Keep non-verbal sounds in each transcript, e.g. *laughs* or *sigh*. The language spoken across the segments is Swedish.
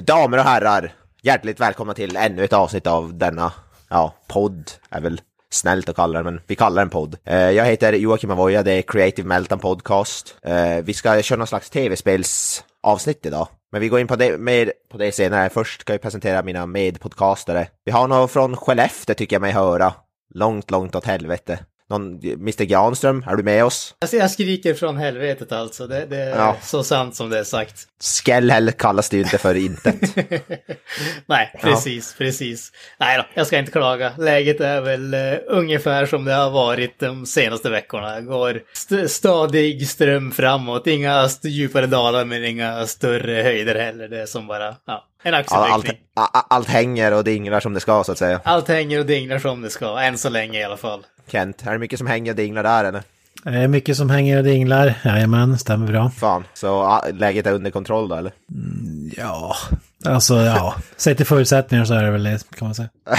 Damer och herrar, hjärtligt välkomna till ännu ett avsnitt av denna, ja, podd är väl snällt att kalla den, men vi kallar den podd. Eh, jag heter Joakim Avoya, det är Creative Meltdown Podcast. Eh, vi ska köra någon slags tv-spelsavsnitt idag, men vi går in på det, mer på det senare. Först ska jag presentera mina medpodcastare. Vi har någon från Skellefteå tycker jag mig höra, långt, långt åt helvete. Någon, Mr Granström, är du med oss? Alltså jag skriker från helvetet alltså, det, det är Ja. så sant som det är sagt. Skellhäll kallas det ju inte för intet. *laughs* Nej, precis, precis. Nej då, jag ska inte klaga. Läget är väl uh, ungefär som det har varit de senaste veckorna. Går st- stadig ström framåt, inga djupare dalar men inga större höjder heller. Det är som bara, ja, en All, allt, axelryckning. a- allt hänger och dinglar som det ska så att säga. Allt hänger och dinglar som det ska, än så länge i alla fall. Kent, är det mycket som hänger och dinglar där eller? Det är mycket som hänger och dinglar. Jajamän, stämmer bra. Fan, så läget är under kontroll då eller? Ja, alltså ja. Sett till förutsättningar så är det väl det kan man säga. *laughs*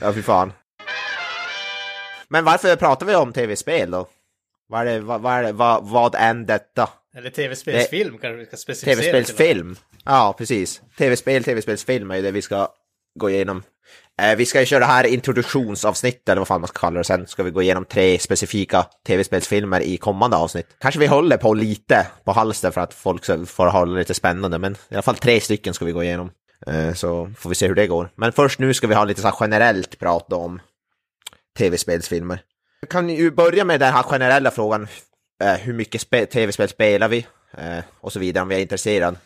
Ja, fy fan. Men varför pratar vi om tv-spel då? Vad är det, vad, vad, är det, vad, vad än detta? Eller tv-spelsfilm kanske vi ska specificera. Tv-spelsfilm? Ja, precis. Tv-spel, tv-spelsfilm är ju det vi ska gå igenom. Eh, vi ska ju köra det här introduktionsavsnittet, eller vad fan man ska kalla det. Sen ska vi gå igenom tre specifika tv-spelsfilmer i kommande avsnitt. Kanske vi håller på lite på halster för att folk ska- får ha det lite spännande, men i alla fall tre stycken ska vi gå igenom. Eh, så får vi se hur det går. Men först nu ska vi ha lite så här generellt prat om tv-spelsfilmer. Vi kan ju börja med den här generella frågan. Eh, hur mycket spe- tv-spel spelar vi? Eh, och så vidare om vi är intresserade.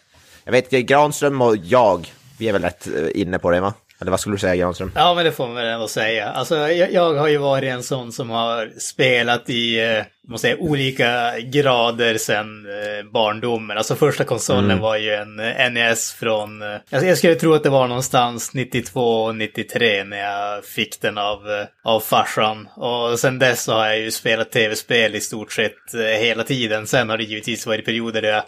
Jag vet Granström och jag, vi är väl rätt eh, inne på det va? Eller vad skulle du säga Granström? Ja, men det får man väl ändå säga. Alltså, jag, jag har ju varit en sån som har spelat i, eh, måste säga, olika grader sedan eh, barndomen. Alltså första konsolen var ju en eh, NES från, eh, alltså, jag skulle tro att det var någonstans 92, 93 när jag fick den av, eh, av farsan. Och sen dess så har jag ju spelat tv-spel i stort sett eh, hela tiden. Sen har det givetvis varit perioder där jag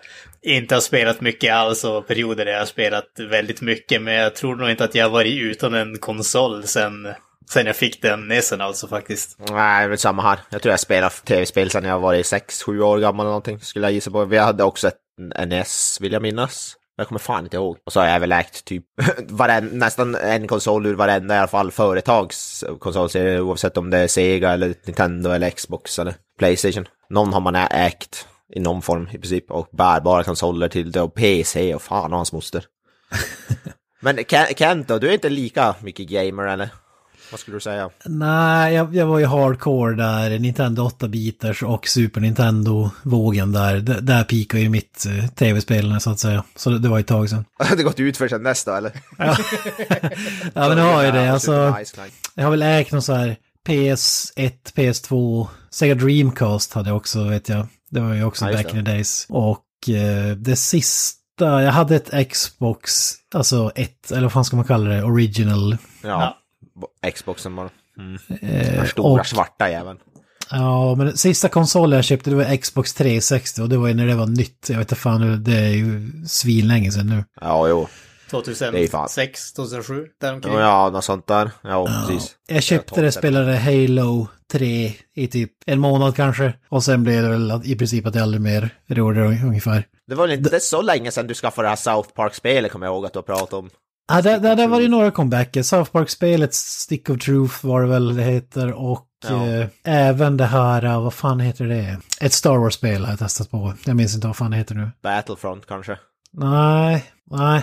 inte har spelat mycket alls och perioder där jag har spelat väldigt mycket. Men jag tror nog inte att jag har varit utan en konsol sen, sen jag fick den NESen alltså faktiskt. Nej, men samma här. Jag tror jag spelat tv-spel sen jag var 6-7 år gammal eller någonting, skulle jag gissa på. Vi hade också ett NES, vill jag minnas. Jag kommer fan inte ihåg. Och så har jag väl ägt typ *laughs* varen, nästan en konsol ur varenda i alla fall företags konsolserie, oavsett om det är Sega eller Nintendo eller Xbox eller Playstation. Någon har man ägt i någon form i princip och bärbara konsoler till det och PC och fan och hans moster. *laughs* Men Ken- Kent då, du är inte lika mycket gamer eller? Vad skulle du säga? Nej, jag, jag var ju hardcore där, Nintendo 8-bitars och Super Nintendo-vågen där. D- där pikade ju mitt eh, tv-spelande så att säga. Så det, det var ett tag sedan. *laughs* Har det gått ut för sedan nästa eller? *laughs* Ja, men det har ju det. Alltså, jag har väl ägt någon så här PS1, PS2, Sega Dreamcast hade jag också vet jag. Det var ju också Ja, back in the days. Och eh, det sista, jag hade ett Xbox, alltså ett, eller vad fan ska man kalla det, original. Ja, bo- Xboxen bara. Eh, Den stora och, svarta jäveln. ja, men den sista konsolen jag köpte det var Xbox 360 och det var ju när det var nytt. Jag vet inte fan, hur- det är ju svinlänge sedan nu. Ja, jo. Det är fan. 2006, 2007, däromkring. Ja, något sånt där. Ja, precis. Jag köpte det, spelade Halo 3 i typ en månad kanske. Och sen blev det väl i princip att jag aldrig mer rörde det ungefär. Det var inte så länge sedan du skaffade det här South Park-spelet, kommer jag ihåg att du har pratat om. Ja, det, det, det var ju några comebacker. South Park-spelet Stick of Truth var det väl det heter. Och Ja. eh, även det här, eh, vad fan heter det? Ett Star Wars-spel har jag testat på. Jag minns inte vad fan det heter nu. Battlefront kanske. Nej, nej.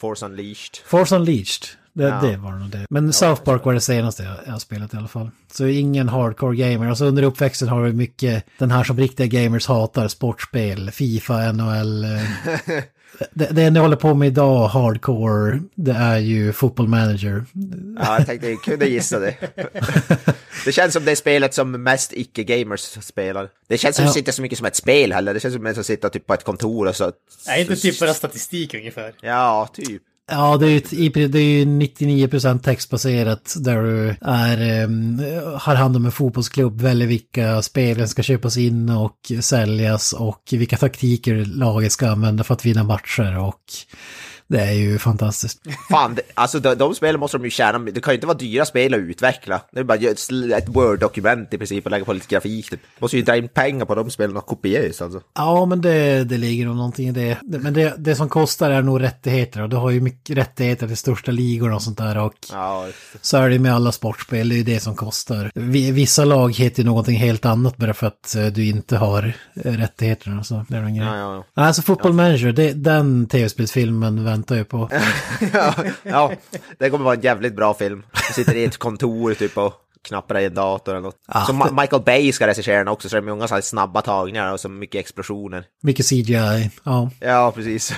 Force Unleashed. Force Unleashed. Det, Ja. det var nog det. Men South Park var det senaste jag, jag har spelat i alla fall. Så ingen hardcore gamer. Alltså under uppväxten har vi mycket den här som riktiga gamers hatar. Sportspel, Fifa, NHL. *laughs* det, det enda jag håller på med idag, hardcore, det är ju football manager. Ja, jag tänkte jag kunde gissa det. *laughs* det känns som det spelet som mest icke-gamers spelar. Det känns som Ja. inte så mycket som ett spel heller. Det känns som att sitter typ på ett kontor och så... Nej, inte typ bara statistik ungefär. Ja, typ. Ja, det är ju, det är ju 99% textbaserat där du är, um, har hand om en fotbollsklubb, väljer vilka spelen ska köpas in och säljas och vilka taktiker laget ska använda för att vinna matcher och det är ju fantastiskt. Fan, det, alltså de, de spelen måste de ju tjäna, det kan ju inte vara dyra spel att utveckla. Det är bara ett, Word-dokument i princip och lägga på lite grafik. Typ. Måste ju dra in pengar på de spelen och kopiöst alltså. Ja, men det, det ligger nog någonting i det. Men det, det som kostar är nog rättigheter och du har ju mycket rättigheter till största ligorna och sånt där och Ja, så är det med alla sportspel, det är ju det som kostar. Vi- Vissa lag heter ju någonting helt annat bara för att eh, du inte har eh, rättigheterna. Så det är en grej. ja, ja. Alltså Football Manager, det, den tv-spelsfilmen väntar jag på. *laughs* ja, ja, det kommer vara en jävligt bra film. Du sitter i ett kontor typ och knappar i en dator eller något. Ja, så Ma- Michael Bay ska regissera den också, så det är många så här snabba tagningar och så mycket explosioner. Mycket CGI, ja. Ja, precis.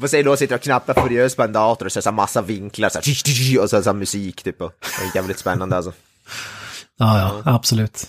Får se då sitter och knappar furiöst på en dator och så är så massa vinklar så här, och så, så musik typ. Och det är jävligt spännande alltså. Ja, ja, absolut.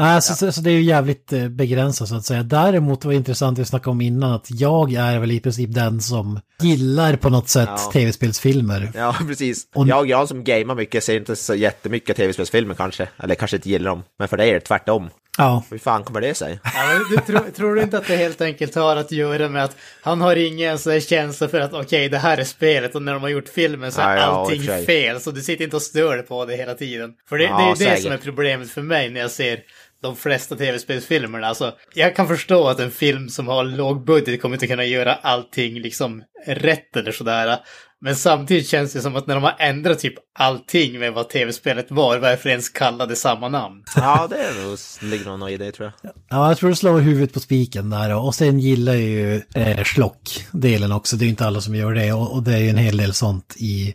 Nej, så, så, så det är ju jävligt eh, begränsat så att säga. Däremot var det intressant att snacka om innan att jag är väl i princip den som gillar på något sätt Ja. tv-spelsfilmer. Ja, *laughs* precis. Och- Jag, jag som gamar mycket ser inte så jättemycket tv-spelsfilmer kanske. Eller kanske inte gillar dem. Men för dig är det tvärtom. Ja, Hur fan kommer det sig? Ja, men du, tror, tror du inte att det helt enkelt har att göra med att han har ingen så här känsla för att okej, det här är spelet och när de har gjort filmen så är Ja, ja, allting fel. Så du sitter inte och stör på det hela tiden. För det, Ja, det är ju det säkert. som är problemet för mig när jag ser de flesta tv-spelsfilmerna. Alltså, jag kan förstå att en film som har låg budget kommer inte kunna göra allting liksom rätt eller sådär. Men samtidigt känns det som att när de har ändrat typ allting med vad tv-spelet var, varför ens kalla det samma namn? Ja, det är nog, ligger nog något i det tror jag. ja jag tror du slår huvudet på spiken där. Och sen gillar jag ju eh, Schlock-delen också. Det är ju inte alla som gör det. Och, och det är ju en hel del sånt i,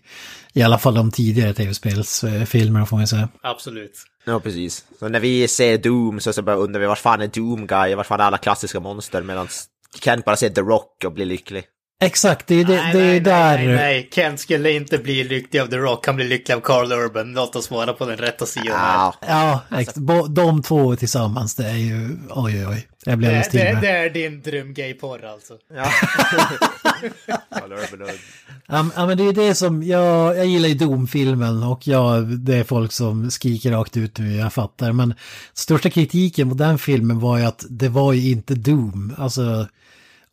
i alla fall de tidigare tv-spelsfilmerna får man säga. Absolut. Ja, precis. Så när vi ser Doom så, så bara undrar vi vart fan är Doom Guy? Vart fan är alla klassiska monster? Medan Kent bara ser The Rock och blir lycklig. Exakt, det är det, Nej, det är nej, där... Nej, nej, Kent skulle inte bli lycklig av The Rock, han blir lycklig av Carl Urban. Låt oss vara på den rätta sidan här. Ja. Bo- de två tillsammans, det är ju... Oj, oj, oj. Jag blir alldeles Det, det, det är din drömgayporr alltså. ja. *laughs* Ja, men- ja, men det är det som, jag, jag gillar ju Doom-filmen och jag, det är folk som skriker rakt ut nu, jag fattar. Men största kritiken mot den filmen var ju att det var ju inte Doom. Alltså,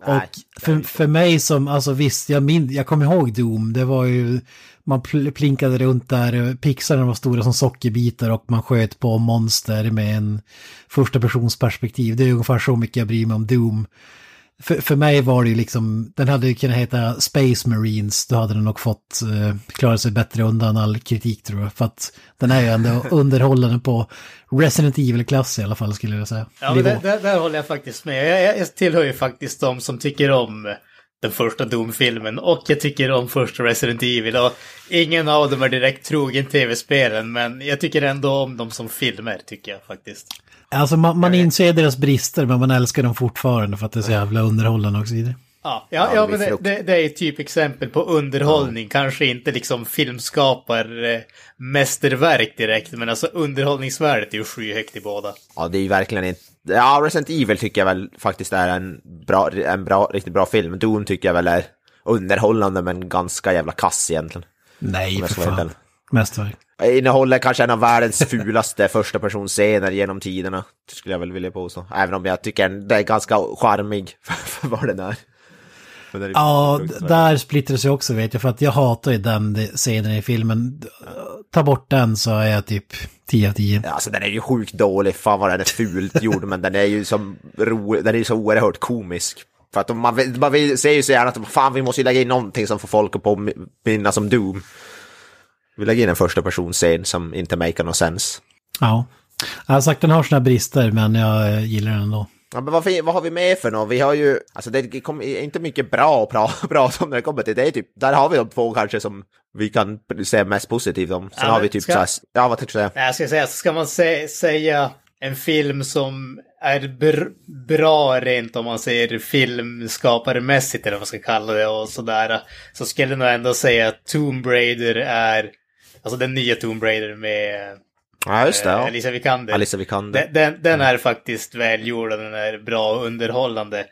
Nej, och för, för mig som, alltså visst, jag, min, jag kommer ihåg Doom, det var ju, man pl plinkade runt där, pixlarna var stora som sockerbitar och man sköt på monster med en första persons perspektiv. Det är ungefär så mycket jag bryr mig om Doom. För, för mig var det ju liksom, den hade ju kunnat heta Space Marines, då hade den nog fått eh, klara sig bättre undan all kritik tror jag. För att den är ju ändå *laughs* underhållande på Resident Evil-klass i alla fall skulle jag säga. Ja, men där, där, där håller jag faktiskt med. Jag, jag, jag tillhör ju faktiskt de som tycker om den första Doom-filmen och jag tycker om första Resident Evil. Och ingen av dem är direkt trogen tv-spelen, men jag tycker ändå om dem som filmer, tycker jag faktiskt. Alltså man, man inser deras brister men man älskar dem fortfarande för att det är så jävla underhållande och så vidare. Ja, ja, Ja, ja men det, det, det är ett typ exempel på underhållning. Kanske inte liksom filmskapar eh, mästerverk direkt, men alltså underhållningsvärdet är ju skyhögt i båda. Ja, det är ju verkligen inte... Ja, Resident Evil tycker jag väl faktiskt är en bra, en bra, riktigt bra film. Doom tycker jag väl är underhållande men ganska jävla kass egentligen. Nej, för fan. Mästerverk. Innehåller kanske en av världens *laughs* fulaste första personscener genom tiderna. Skulle jag väl vilja påstå. Även om jag tycker den är ganska charmig *laughs* för vad den är. Den är Ja, där splittrar sig också vet jag för att jag hatar ju den de- scenen i filmen. Ta bort den så är jag typ 10 av 10. Ja, Alltså den är ju sjukt dålig, fan vad den är fult gjord, men den är ju som ro, den är ju så oerhört komisk. För att man, man ser ju så gärna att fan vi måste ju lägga in någonting som får folk att påminna som Doom. Vi lägger in en första personscen som inte make no sense. Ja. Jag har sagt den har sina brister men jag eh, gillar den ändå. Ja, men vad, vad har vi med för något? Vi har ju, alltså det kommer inte mycket bra att pra- *laughs* prata om när det kommer till det. Är typ, där har vi de två kanske som vi kan se mest positivt om. Sen Ja, har vi typ ska- så här, ja vad tänkte du säga? Jag ska säga, ska man sä säga en film som är br bra rent om man säger filmskaparmässigt eller vad man ska kalla det och sådär. Så skulle jag nog ändå säga att Tomb Raider är, alltså den nya Tomb Raider med Ja just det, eh, ja. Alicia Vikander. Alicia Vikander. Den, den, den är faktiskt välgjord och den är bra och underhållande.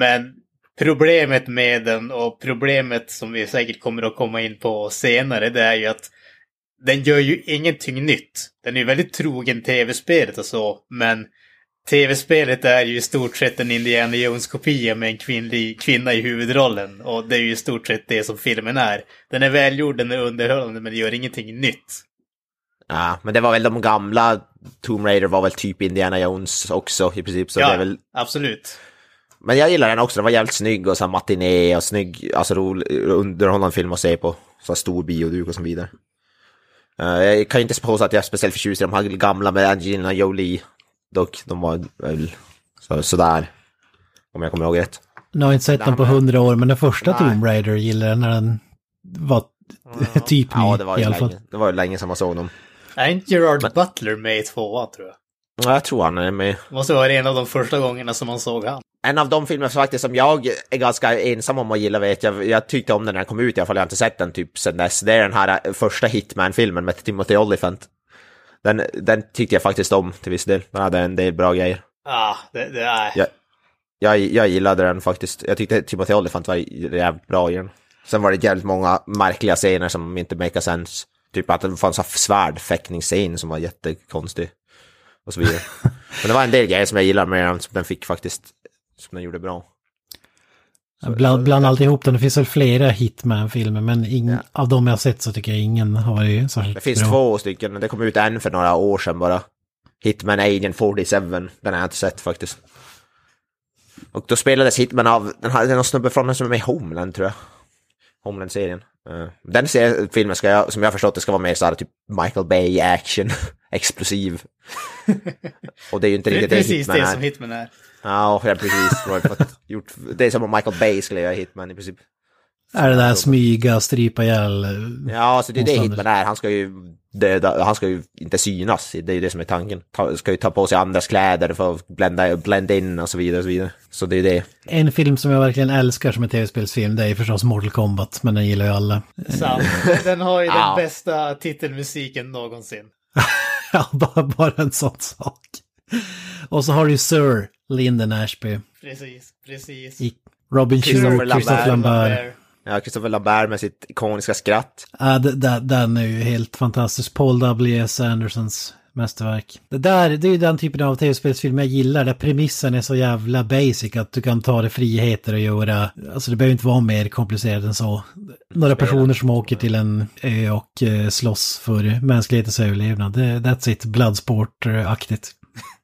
Men problemet med den och problemet som vi säkert kommer att komma in på senare det är ju att den gör ju ingenting nytt. Den är ju väldigt trogen tv-spelet och så, men tv-spelet är ju i stort sett en Indiana Jones-kopia med en kvinnlig kvinna i huvudrollen. Och det är ju i stort sett det som filmen är. Den är välgjord, den är underhållande, men det gör ingenting nytt. Ja, men det var väl de gamla Tomb Raider var väl typ Indiana Jones också i princip. Så det är väl... absolut. Men jag gillar den också, den var jävligt snygg och så matiné och snygg, alltså rolig, underhållande film att se på. Så stor bioduk och så vidare. Eh, jag kan ju inte påstå att jag är speciellt förtjust i de här gamla med Angelina Jolie. Dock, de var väl så, sådär. Om jag kommer ihåg rätt. Nu har jag inte sett den på hundra år, men den första Tomb Raider gillade jag när den var *laughs* typ Ja, ny det var i ju alla fall. länge, det var ju länge sedan man såg dem. Är inte Gerard Butler med i tvåan tror jag? Ja, jag tror han är med. Det måste vara en av de första gångerna som man såg han. En av de filmer faktiskt som jag är ganska ensam om att gilla vet jag, jag tyckte om den när den kom ut i alla fall, jag har inte sett den typ sen dess. Det är den här eh, första Hitman-filmen med Timothy Olyphant. Den, den tyckte jag faktiskt om till viss del. Den hade en del bra grejer. Ja, det, det är... Jag, jag, jag gillade den faktiskt. Jag tyckte Timothy Olyphant var jävligt bra i den. Sen var det jävligt många märkliga scener som inte make sense. Typ att det fanns en svärdfäktningsscen som var jättekonstig. Och så vidare. *laughs* Men det var en del grejer som jag gillade med den, som den fick faktiskt, som den gjorde bra. Bland, bland alltihop den, det finns väl flera Hitman-filmer, men ing, av de jag har sett så tycker jag ingen har varit särskilt Det finns bra. två stycken, det kom ut en för några år sedan bara. Hitman Agent 47, den har jag inte sett faktiskt. Och då spelades Hitman av, den hade någon snubbe från den som är med i Homeland tror jag. Homeland-serien. Eh, Den serien, filmen ska jag, som jag har förstått det ska vara mer såhär typ Michael Bay action, *laughs* explosiv. *laughs* Och det är ju inte riktigt det Precis Hitman det är. som Hitman är. Ja, ja precis. *laughs* Gjort, det är som om Michael Bay skulle göra Hitman i princip. Är det där smyga, strypa ihjäl? eh, Ja, alltså det är det. Hitman är. Han ska ju döda, han ska ju inte synas. Det är ju det som är tanken. Ta, ska ju ta på sig andras kläder för att blända, blända in och så vidare och så vidare. Så det är det. En film som jag verkligen älskar som en tv-spelsfilm, det är förstås Mortal Kombat, men den gillar ju alla. Sant. *laughs* Den har ju den bästa titelmusiken någonsin. *laughs* Ja, bara, bara en sån sak. Och så har du ju Sir Lyndon Ashby, Precis, precis. i Robin Christopher Christopher Lambert. Lambert. Ja, Christopher Lambert med sitt ikoniska skratt. Ja, den är ju helt fantastisk. Paul W.S. Andersons mästerverk. Det där, det är ju den typen av tv-spelsfilm jag gillar, där premissen är så jävla basic att du kan ta dig friheter och göra, alltså det behöver inte vara mer komplicerat än så. Några personer som åker till en ö och eh, slåss för mänsklighetens överlevnad. Det, that's it, Bloodsport-aktigt.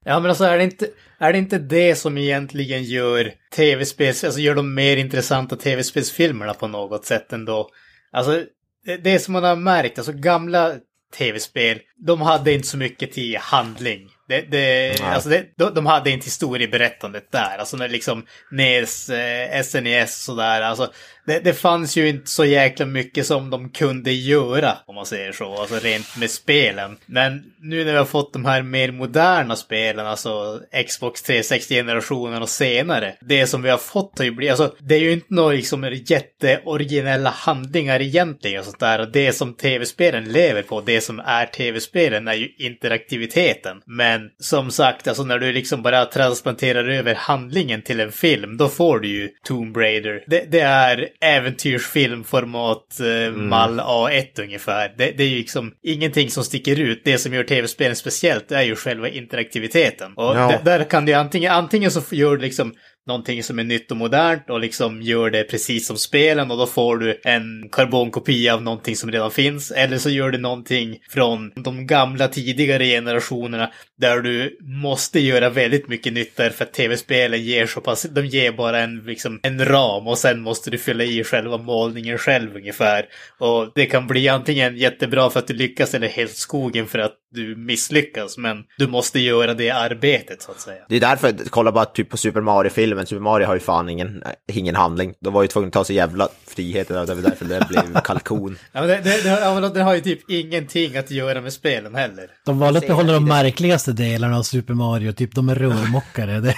Ja, men alltså är det inte, är det inte det som egentligen gör tv-spels, alltså gör de mer intressanta tv-spelsfilmerna på något sätt ändå? Alltså, det, det som man har märkt, alltså gamla tv-spel, de hade inte så mycket till handling. Det, det, alltså det, de, de hade inte historieberättandet där. Alltså när liksom NES, eh, SNES och sådär. Alltså det, det fanns ju inte så jäkla mycket som de kunde göra, om man säger så. Alltså rent med spelen. Men nu när vi har fått de här mer moderna spelen, alltså Xbox 360-generationen och senare. Det som vi har fått har ju blivit, alltså det är ju inte några liksom jätteoriginella handlingar egentligen och sånt där. Det som tv-spelen lever på, det som är tv-spelen är ju interaktiviteten. Men som sagt, alltså när du liksom bara transplanterar över handlingen till en film, då får du ju Tomb Raider. Det, det är äventyrsfilmformat eh, mall A1 ungefär. Det, det är ju liksom ingenting som sticker ut. Det som gör tv-spelen speciellt är ju själva interaktiviteten. Och Ja. där kan du antingen, antingen så gör du liksom någonting som är nytt och modernt och liksom gör det precis som spelen och då får du en karbonkopia av någonting som redan finns. Eller så gör du någonting från de gamla tidigare generationerna där du måste göra väldigt mycket nytt för att tv-spelen ger så pass, de ger bara en, liksom, en ram och sen måste du fylla i själva målningen själv ungefär. Och det kan bli antingen jättebra för att du lyckas eller helt skogen för att du misslyckas, men du måste göra det arbetet så att säga. Det är därför, kolla bara typ på Super Mario-filmen, Super Mario har ju fan ingen, ingen handling. De var ju tvungna att ta sig jävla friheter, det var därför det blev kalkon. *laughs* ja, men det, det, det, det, har ju typ ingenting att göra med spelen heller. De valde att behålla de märkligaste delarna av Super Mario, typ de är rörmokare.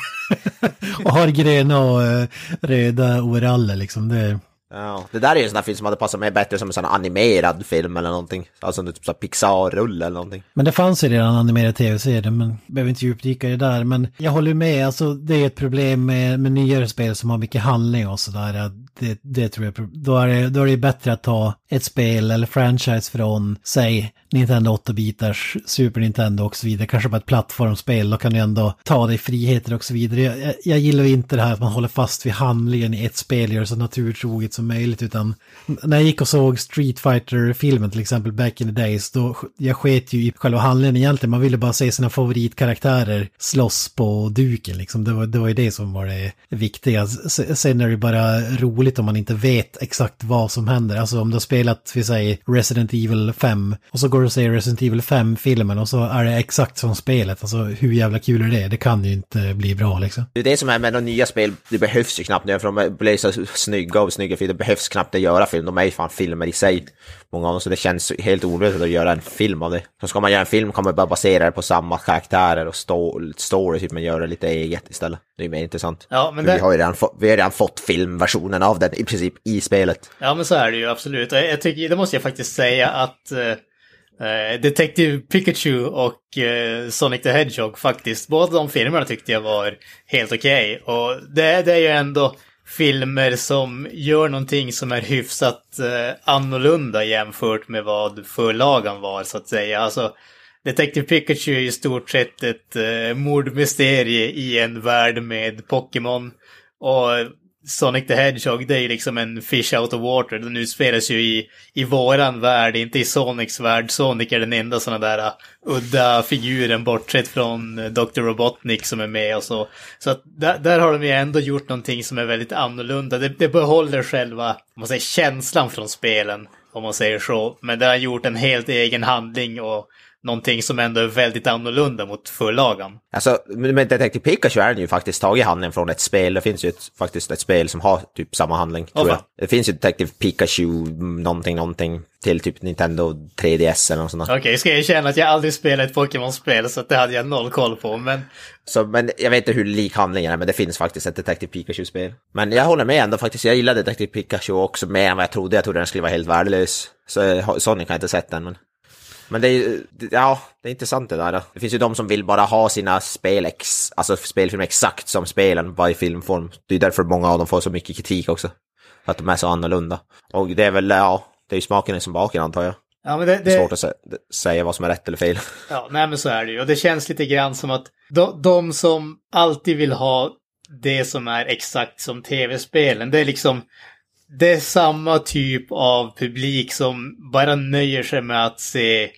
*laughs* och har gröna och uh, röda overaller liksom. Det... Ja, det där är ju en sån där film som hade passat mig bättre som en sån animerad film eller någonting. Alltså typ sån Pixar-rulle eller någonting. Men det fanns ju redan animerade tv-serier, men behöver inte djupdyka i det där. Men jag håller med, alltså det är ett problem med, med nyare spel som har mycket handling och sådär. Det, det tror jag, då är, det, då är det bättre att ta ett spel eller franchise från, säg, Nintendo 8-bitars, Super Nintendo och så vidare, kanske bara ett plattformsspel, då kan du ändå ta dig friheter och så vidare. Jag, jag gillar ju inte det här att man håller fast vid handlingen i ett spel, gör det så naturtroget som möjligt, utan när jag gick och såg Street fighter filmen till exempel, back in the days, då jag sket ju i själva handlingen egentligen, man ville bara se sina favoritkaraktärer slåss på duken liksom, det var, det var ju det som var det viktiga. Sen är det bara roligt om man inte vet exakt vad som händer, alltså om du har spelat, vi säger Resident Evil 5, och så går du och ser Resident Evil 5-filmen och så är det exakt som spelet. Alltså hur jävla kul är det? Det kan ju inte bli bra liksom. Det är det som är med de nya spel, det behövs ju knappt nu, för de blir så snygga och snygga, för det behövs knappt att göra film. De är ju fan filmer i sig, många av dem, så det känns helt onödigt att göra en film av det. Så ska man göra en film kan man bara basera det på samma karaktärer och story, typ, men göra lite eget istället. Det är mer intressant. Ja, men det... vi, har ju redan fått, vi har redan fått filmversionen av den i princip i spelet. Ja, men så är det ju absolut. Jag tycker, det måste jag faktiskt säga att uh Eh, Detective Pikachu och eh, Sonic the Hedgehog faktiskt. Båda de filmerna tyckte jag var helt okej. Okay. Och det, det, är ju ändå filmer som gör någonting som är hyfsat eh, annorlunda jämfört med vad förlagan var så att säga. Alltså, Detective Pikachu är i stort sett ett eh, mordmysterie i en värld med Pokémon. Och Sonic the Hedgehog, det är ju liksom en fish out of water. Den utspelas ju i, i våran värld, inte i Sonics värld. Sonic är den enda sådana där uh, udda figuren, bortsett från uh, Dr. Robotnik som är med och så. Så att där, där har de ju ändå gjort någonting som är väldigt annorlunda. Det, det behåller själva, om man säger, känslan från spelen, om man säger så. Men det har gjort en helt egen handling och någonting som ändå är väldigt annorlunda mot förlagan. Alltså, med Detective Pikachu är den ju faktiskt tagit handling från ett spel. Det finns ju ett, faktiskt ett spel som har typ samma handling, tror jag. Det finns ju Detective Pikachu någonting, någonting till typ Nintendo 3DS eller något sånt. Okej, okay, ska jag erkänna att jag aldrig spelat ett Pokémon-spel så det hade jag noll koll på, men... Så, men jag vet inte hur lik handlingen är, men det finns faktiskt ett Detective Pikachu-spel. Men jag håller med ändå faktiskt, jag gillar Detective Pikachu också mer än vad jag trodde. Jag trodde den skulle vara helt värdelös. Så Sonic har jag inte sett den, men... Men det är ja, det är intressant det där. Det finns ju de som vill bara ha sina spel, ex, alltså spelfilmer exakt som spelen, bara i filmform. Det är därför många av dem får så mycket kritik också. Att de är så annorlunda. Och det är väl, ja, det är ju smaken som baken antar jag. Ja, men det, det... det är svårt att säga vad som är rätt eller fel. Ja, nej men så är det ju. Och det känns lite grann som att de, de som alltid vill ha det som är exakt som tv-spelen, det är liksom det är samma typ av publik som bara nöjer sig med att se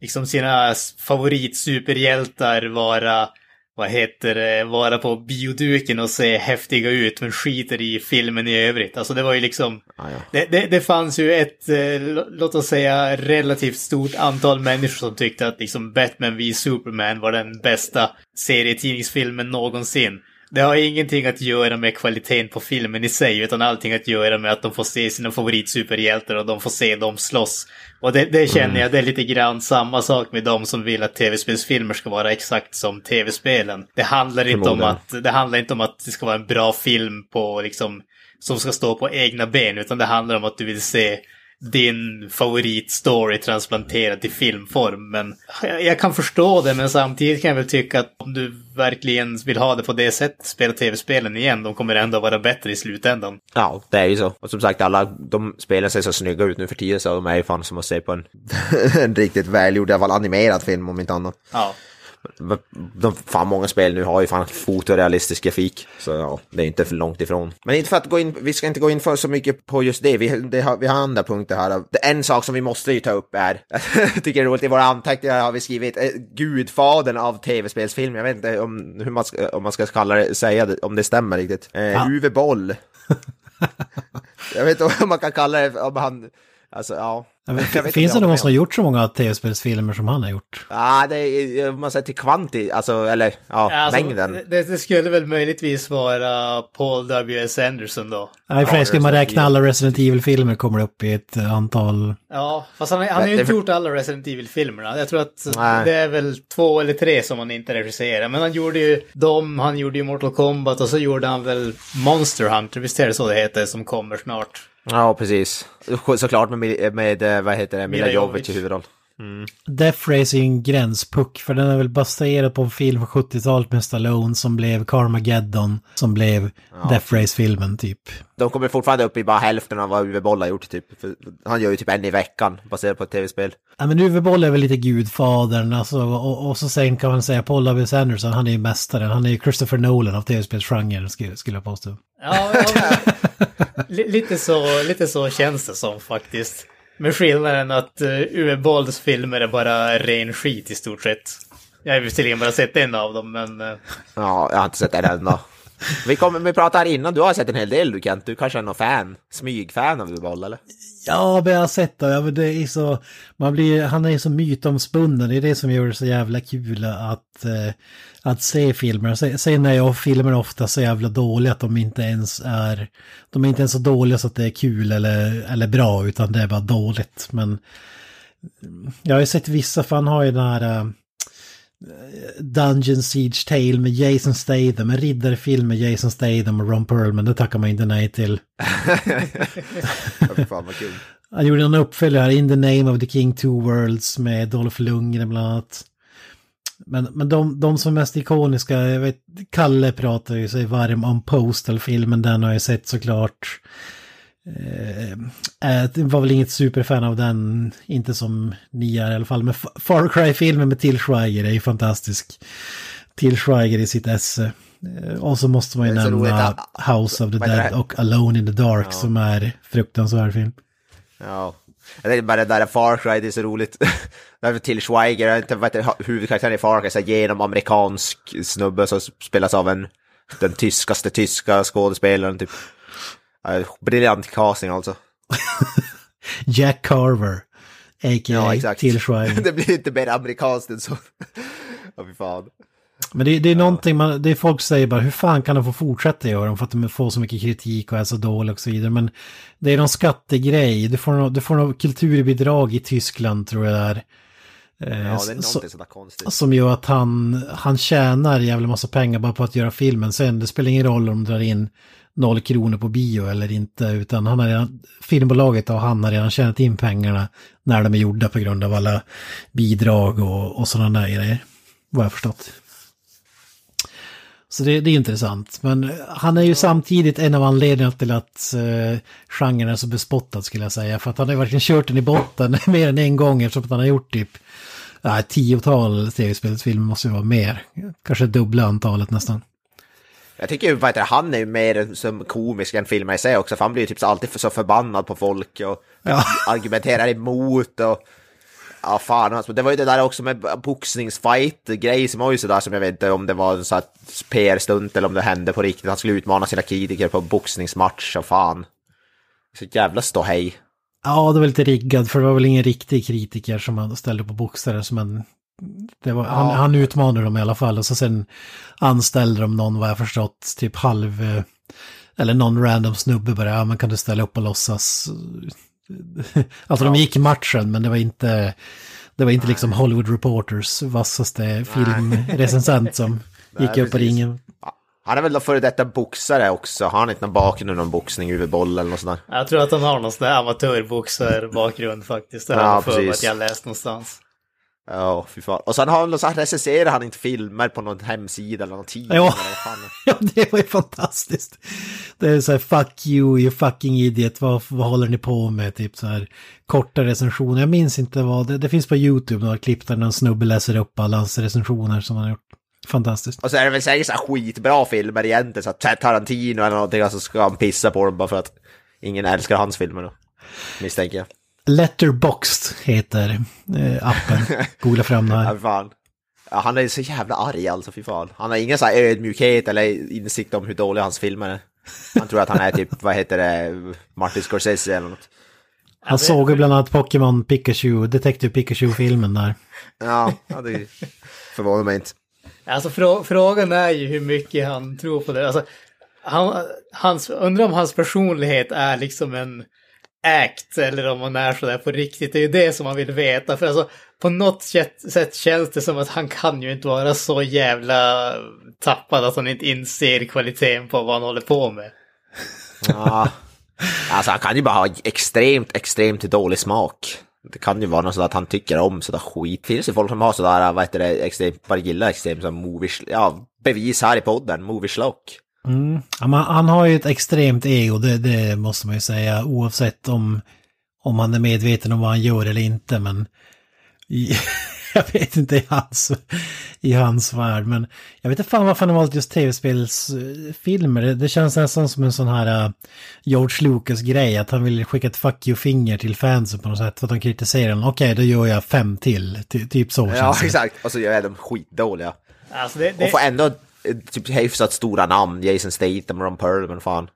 liksom sina favoritsuperhjältar vara, vad heter det, vara på bioduken och se häftiga ut men skiter i filmen i övrigt. Alltså det var ju liksom, ah, ja. det, det, det, fanns ju ett, eh, låt oss säga relativt stort antal människor som tyckte att liksom Batman v Superman var den bästa serietidningsfilmen någonsin. Det har ingenting att göra med kvaliteten på filmen i sig, utan allting att göra med att de får se sina favoritsuperhjältar och de får se dem slåss. Och det, det känner mm. jag, det är lite grann samma sak med de som vill att tv-spelsfilmer ska vara exakt som tv-spelen. Det handlar inte om att det handlar inte om att det ska vara en bra film på liksom som ska stå på egna ben, utan det handlar om att du vill se din favoritstory transplanterad till filmform. Men jag kan förstå det, men samtidigt kan jag väl tycka att om du verkligen vill ha det på det sättet, spela tv-spelen igen, de kommer ändå vara bättre i slutändan. Ja, det är ju så. Och som sagt, alla de spelen ser så snygga ut nu för tiden, så de är ju fan som att se på en, *laughs* en riktigt välgjord, i alla fall animerad film om inte annat. Ja. De, fan, många spel nu har ju fan fotorealistisk grafik. Så ja, det är inte för långt ifrån. Men inte för att gå in, vi ska inte gå in för så mycket på just det. Vi, det har, vi har andra punkter här. En sak som vi måste ju ta upp är, *laughs* jag tycker det är roligt, i våra anteckningar har vi skrivit eh, gudfadern av tv-spelsfilm. Jag vet inte om, hur man ska, om man ska kalla det, säga det, om det stämmer riktigt. Eh, ja. Uwe Boll. *laughs* jag vet inte om man kan kalla det, om han, alltså ja. Vet, finns det någon som har gjort så många tv-spelsfilmer som han har gjort? Ja, det är, om man säger till kvanti, alltså, eller ja, alltså, mängden. Det, det, skulle väl möjligtvis vara Paul W.S. Anderson då. I och ska man räkna alla Resident Evil-filmer kommer upp i ett antal... Ja, fast han, han har ju inte gjort alla Resident Evil-filmerna. Jag tror att Nej. det är väl två eller tre som han inte regisserar. Men han gjorde ju dem, han gjorde ju Mortal Kombat och så gjorde han väl Monster Hunter, visst är det så det heter, som kommer snart. Ja, precis. Såklart med, med eh, vad heter det, Mila Jovic i huvudroll. Mm. Death Racing gränspuck, för den är väl baserad på en film från 70-talet med Stallone som blev Carmageddon, som blev ja. Death Race-filmen typ. De kommer fortfarande upp i bara hälften av vad Uwe Boll har gjort typ. För han gör ju typ en i veckan baserat på ett tv-spel. Ja men Uwe Boll är väl lite gudfadern, alltså, och, och så sen kan man säga Paul W. Anderson, han är ju mästaren, han är ju Christopher Nolan av tv-spelsgenren skulle, skulle jag påstå. Ja, ja *laughs* lite, så, lite så känns det som faktiskt. Med skillnaden att eh, uh, Uwe Bolls filmer är bara ren skit i stort sett. Jag har visserligen bara sett en av dem, men... Uh... Ja, jag har inte sett en enda. Vi, kom, vi pratade här innan, du har sett en hel del du Kent. Du kanske är någon fan? Smygfan av Uwe Boll, eller? Ja, men jag har sett det. Ja, det är så, man blir, han är så mytomspunnen. Det är det som gör det så jävla kul att, eh, att se filmer. Sen är jag filmer ofta så jävla dåliga att de inte ens är... De är inte ens så dåliga så att det är kul eller, eller bra, utan det är bara dåligt. Men jag har ju sett vissa, för han har ju den här... Eh, Dungeon Siege Tale med Jason Statham, en riddarfilm med Jason Statham och Ron Perlman, det tackar man inte nej till. *laughs* Fan vad kul. Han gjorde en uppföljare, In the Name of the King Two Worlds med Dolph Lundgren bland annat. Men, men de, de som är mest ikoniska, jag vet, Kalle pratar ju sig varm om Postal-filmen, den har jag sett såklart. Eh, eh var väl inget superfan av den, inte som ni är i alla fall. Men Far Cry-filmen med Till Schweiger är ju fantastisk. Till Schweiger i sitt esse. Eh, och så måste man ju nämna House of the Dead och Alone in the Dark ja. som är fruktansvärd film. Ja, jag tänkte bara det där Far Cry, det är så roligt. *laughs* Därför till Schweiger, vet huvudkaraktären i Far Cry, så genom amerikansk snubbe som spelas av en, den tyskaste tyska skådespelaren typ. Briljant casting alltså. *laughs* Jack Carver. A.k.a. Ja, exakt. Till *laughs* det blir inte mer amerikanskt än så. *laughs* Ja, fy fan. Men det, det är ja. någonting man, det är folk säger bara hur fan kan de få fortsätta göra dem för att de får så mycket kritik och är så dåliga och så vidare. Men det är någon skattegrej, du får något, du får något kulturbidrag i Tyskland tror jag det är. Ja, det är eh, sådär konstigt. Som gör att han, han tjänar jävla massa pengar bara på att göra filmen. Sen det spelar ingen roll om de drar in noll kronor på bio eller inte, utan han har redan, filmbolaget och han har redan tjänat in pengarna när de är gjorda på grund av alla bidrag och, och sådana där grejer. Vad jag förstått. Så det, det, är intressant. Men han är ju samtidigt en av anledningarna till att eh, genren är så bespottad skulle jag säga. För att han har ju verkligen kört den i botten *laughs* mer än en gång eftersom han har gjort typ uh, tiotal tv-spelsfilmer måste ju vara mer. Kanske dubbla antalet nästan. Jag tycker ju att han är ju mer som komisk än filmer i sig också, för han blir ju typ alltid så förbannad på folk och ja. argumenterar emot och Ja, fan alltså. Det var ju det där också med boxningsfight-grej som var ju sådär som jag vet inte om det var en sån PR-stunt eller om det hände på riktigt. Han skulle utmana sina kritiker på boxningsmatch och fan. Så jävla ståhej. Ja, det var lite riggad för det var väl ingen riktig kritiker som han ställde på boxare som en... Det var, ja. han, han utmanade dem i alla fall och så sen anställde de någon vad jag förstått, typ halv... Eller någon random snubbe bara, ja men kan du ställa upp och låtsas *laughs* Alltså de gick i matchen men det var inte, det var inte liksom Hollywood Reporters vassaste filmrecensent som *laughs* gick upp på ringen. Han är väl då före detta boxare också? Har han inte någon bakgrund i någon boxning, huvudboll eller något sånt där? Jag tror att han har någon sån där amatörboxar-bakgrund faktiskt. Det har ja, jag för att jag läst någonstans. Ja, fy fan. Och sen har han, så här recenserar han inte filmer på någon hemsida eller någon tidning. Ja. *laughs* Ja, det var ju fantastiskt. Det är så här, fuck you, you fucking idiot, vad, vad håller ni på med? Typ så här korta recensioner. Jag minns inte vad, det, det finns på YouTube några klipp där någon snubbe läser upp alla hans recensioner som han har gjort. Fantastiskt. Och så är det väl säkert så här skitbra filmer egentligen, så att Tarantino eller någonting, så ska han pissa på dem bara för att ingen älskar hans filmer då. Misstänker jag. Letterboxd heter eh, appen. *laughs* Googla fram det här. Ja, han är så jävla arg alltså, fy fan. Han har ingen så här ödmjukhet eller insikt om hur dåliga hans filmer är. Han tror att han är typ, vad heter det, Martin Scorsese eller något. Han såg ju bland annat Pokémon Pikachu, Detective Pikachu-filmen där. Ja, ja det förvånar mig inte. Alltså frå frågan är ju hur mycket han tror på det. Alltså, han, hans, undrar om hans personlighet är liksom en act eller om hon är sådär på riktigt. Det är ju det som man vill veta. För alltså, på något sätt, känns det som att han kan ju inte vara så jävla tappad att han inte inser kvaliteten på vad han håller på med. Ja. Alltså han kan ju bara ha extremt, extremt dålig smak. Det kan ju vara något sådär att han tycker om sådär skit. Finns det folk som har sådär, vad heter det, extremt, bara gillar extremt som movie, ja, bevis här i podden, movie schlock. Mm. Han har ju ett extremt ego, det, det måste man ju säga, oavsett om, om han är medveten om vad han gör eller inte. Men *laughs* jag vet inte i hans, i hans värld, men jag vet inte fan varför han har valt just tv-spelsfilmer. Det, det känns nästan som en sån här uh, George Lucas-grej, att han vill skicka ett fuck you-finger till fansen på något sätt för att de kritiserar honom. Okej, då gör jag fem till, Ty, typ så Ja, exakt. Och så är de skitdåliga. Alltså det, Och det, får ändå typ hyfsat stora namn, Jason Statham, Ron Perlman, fan.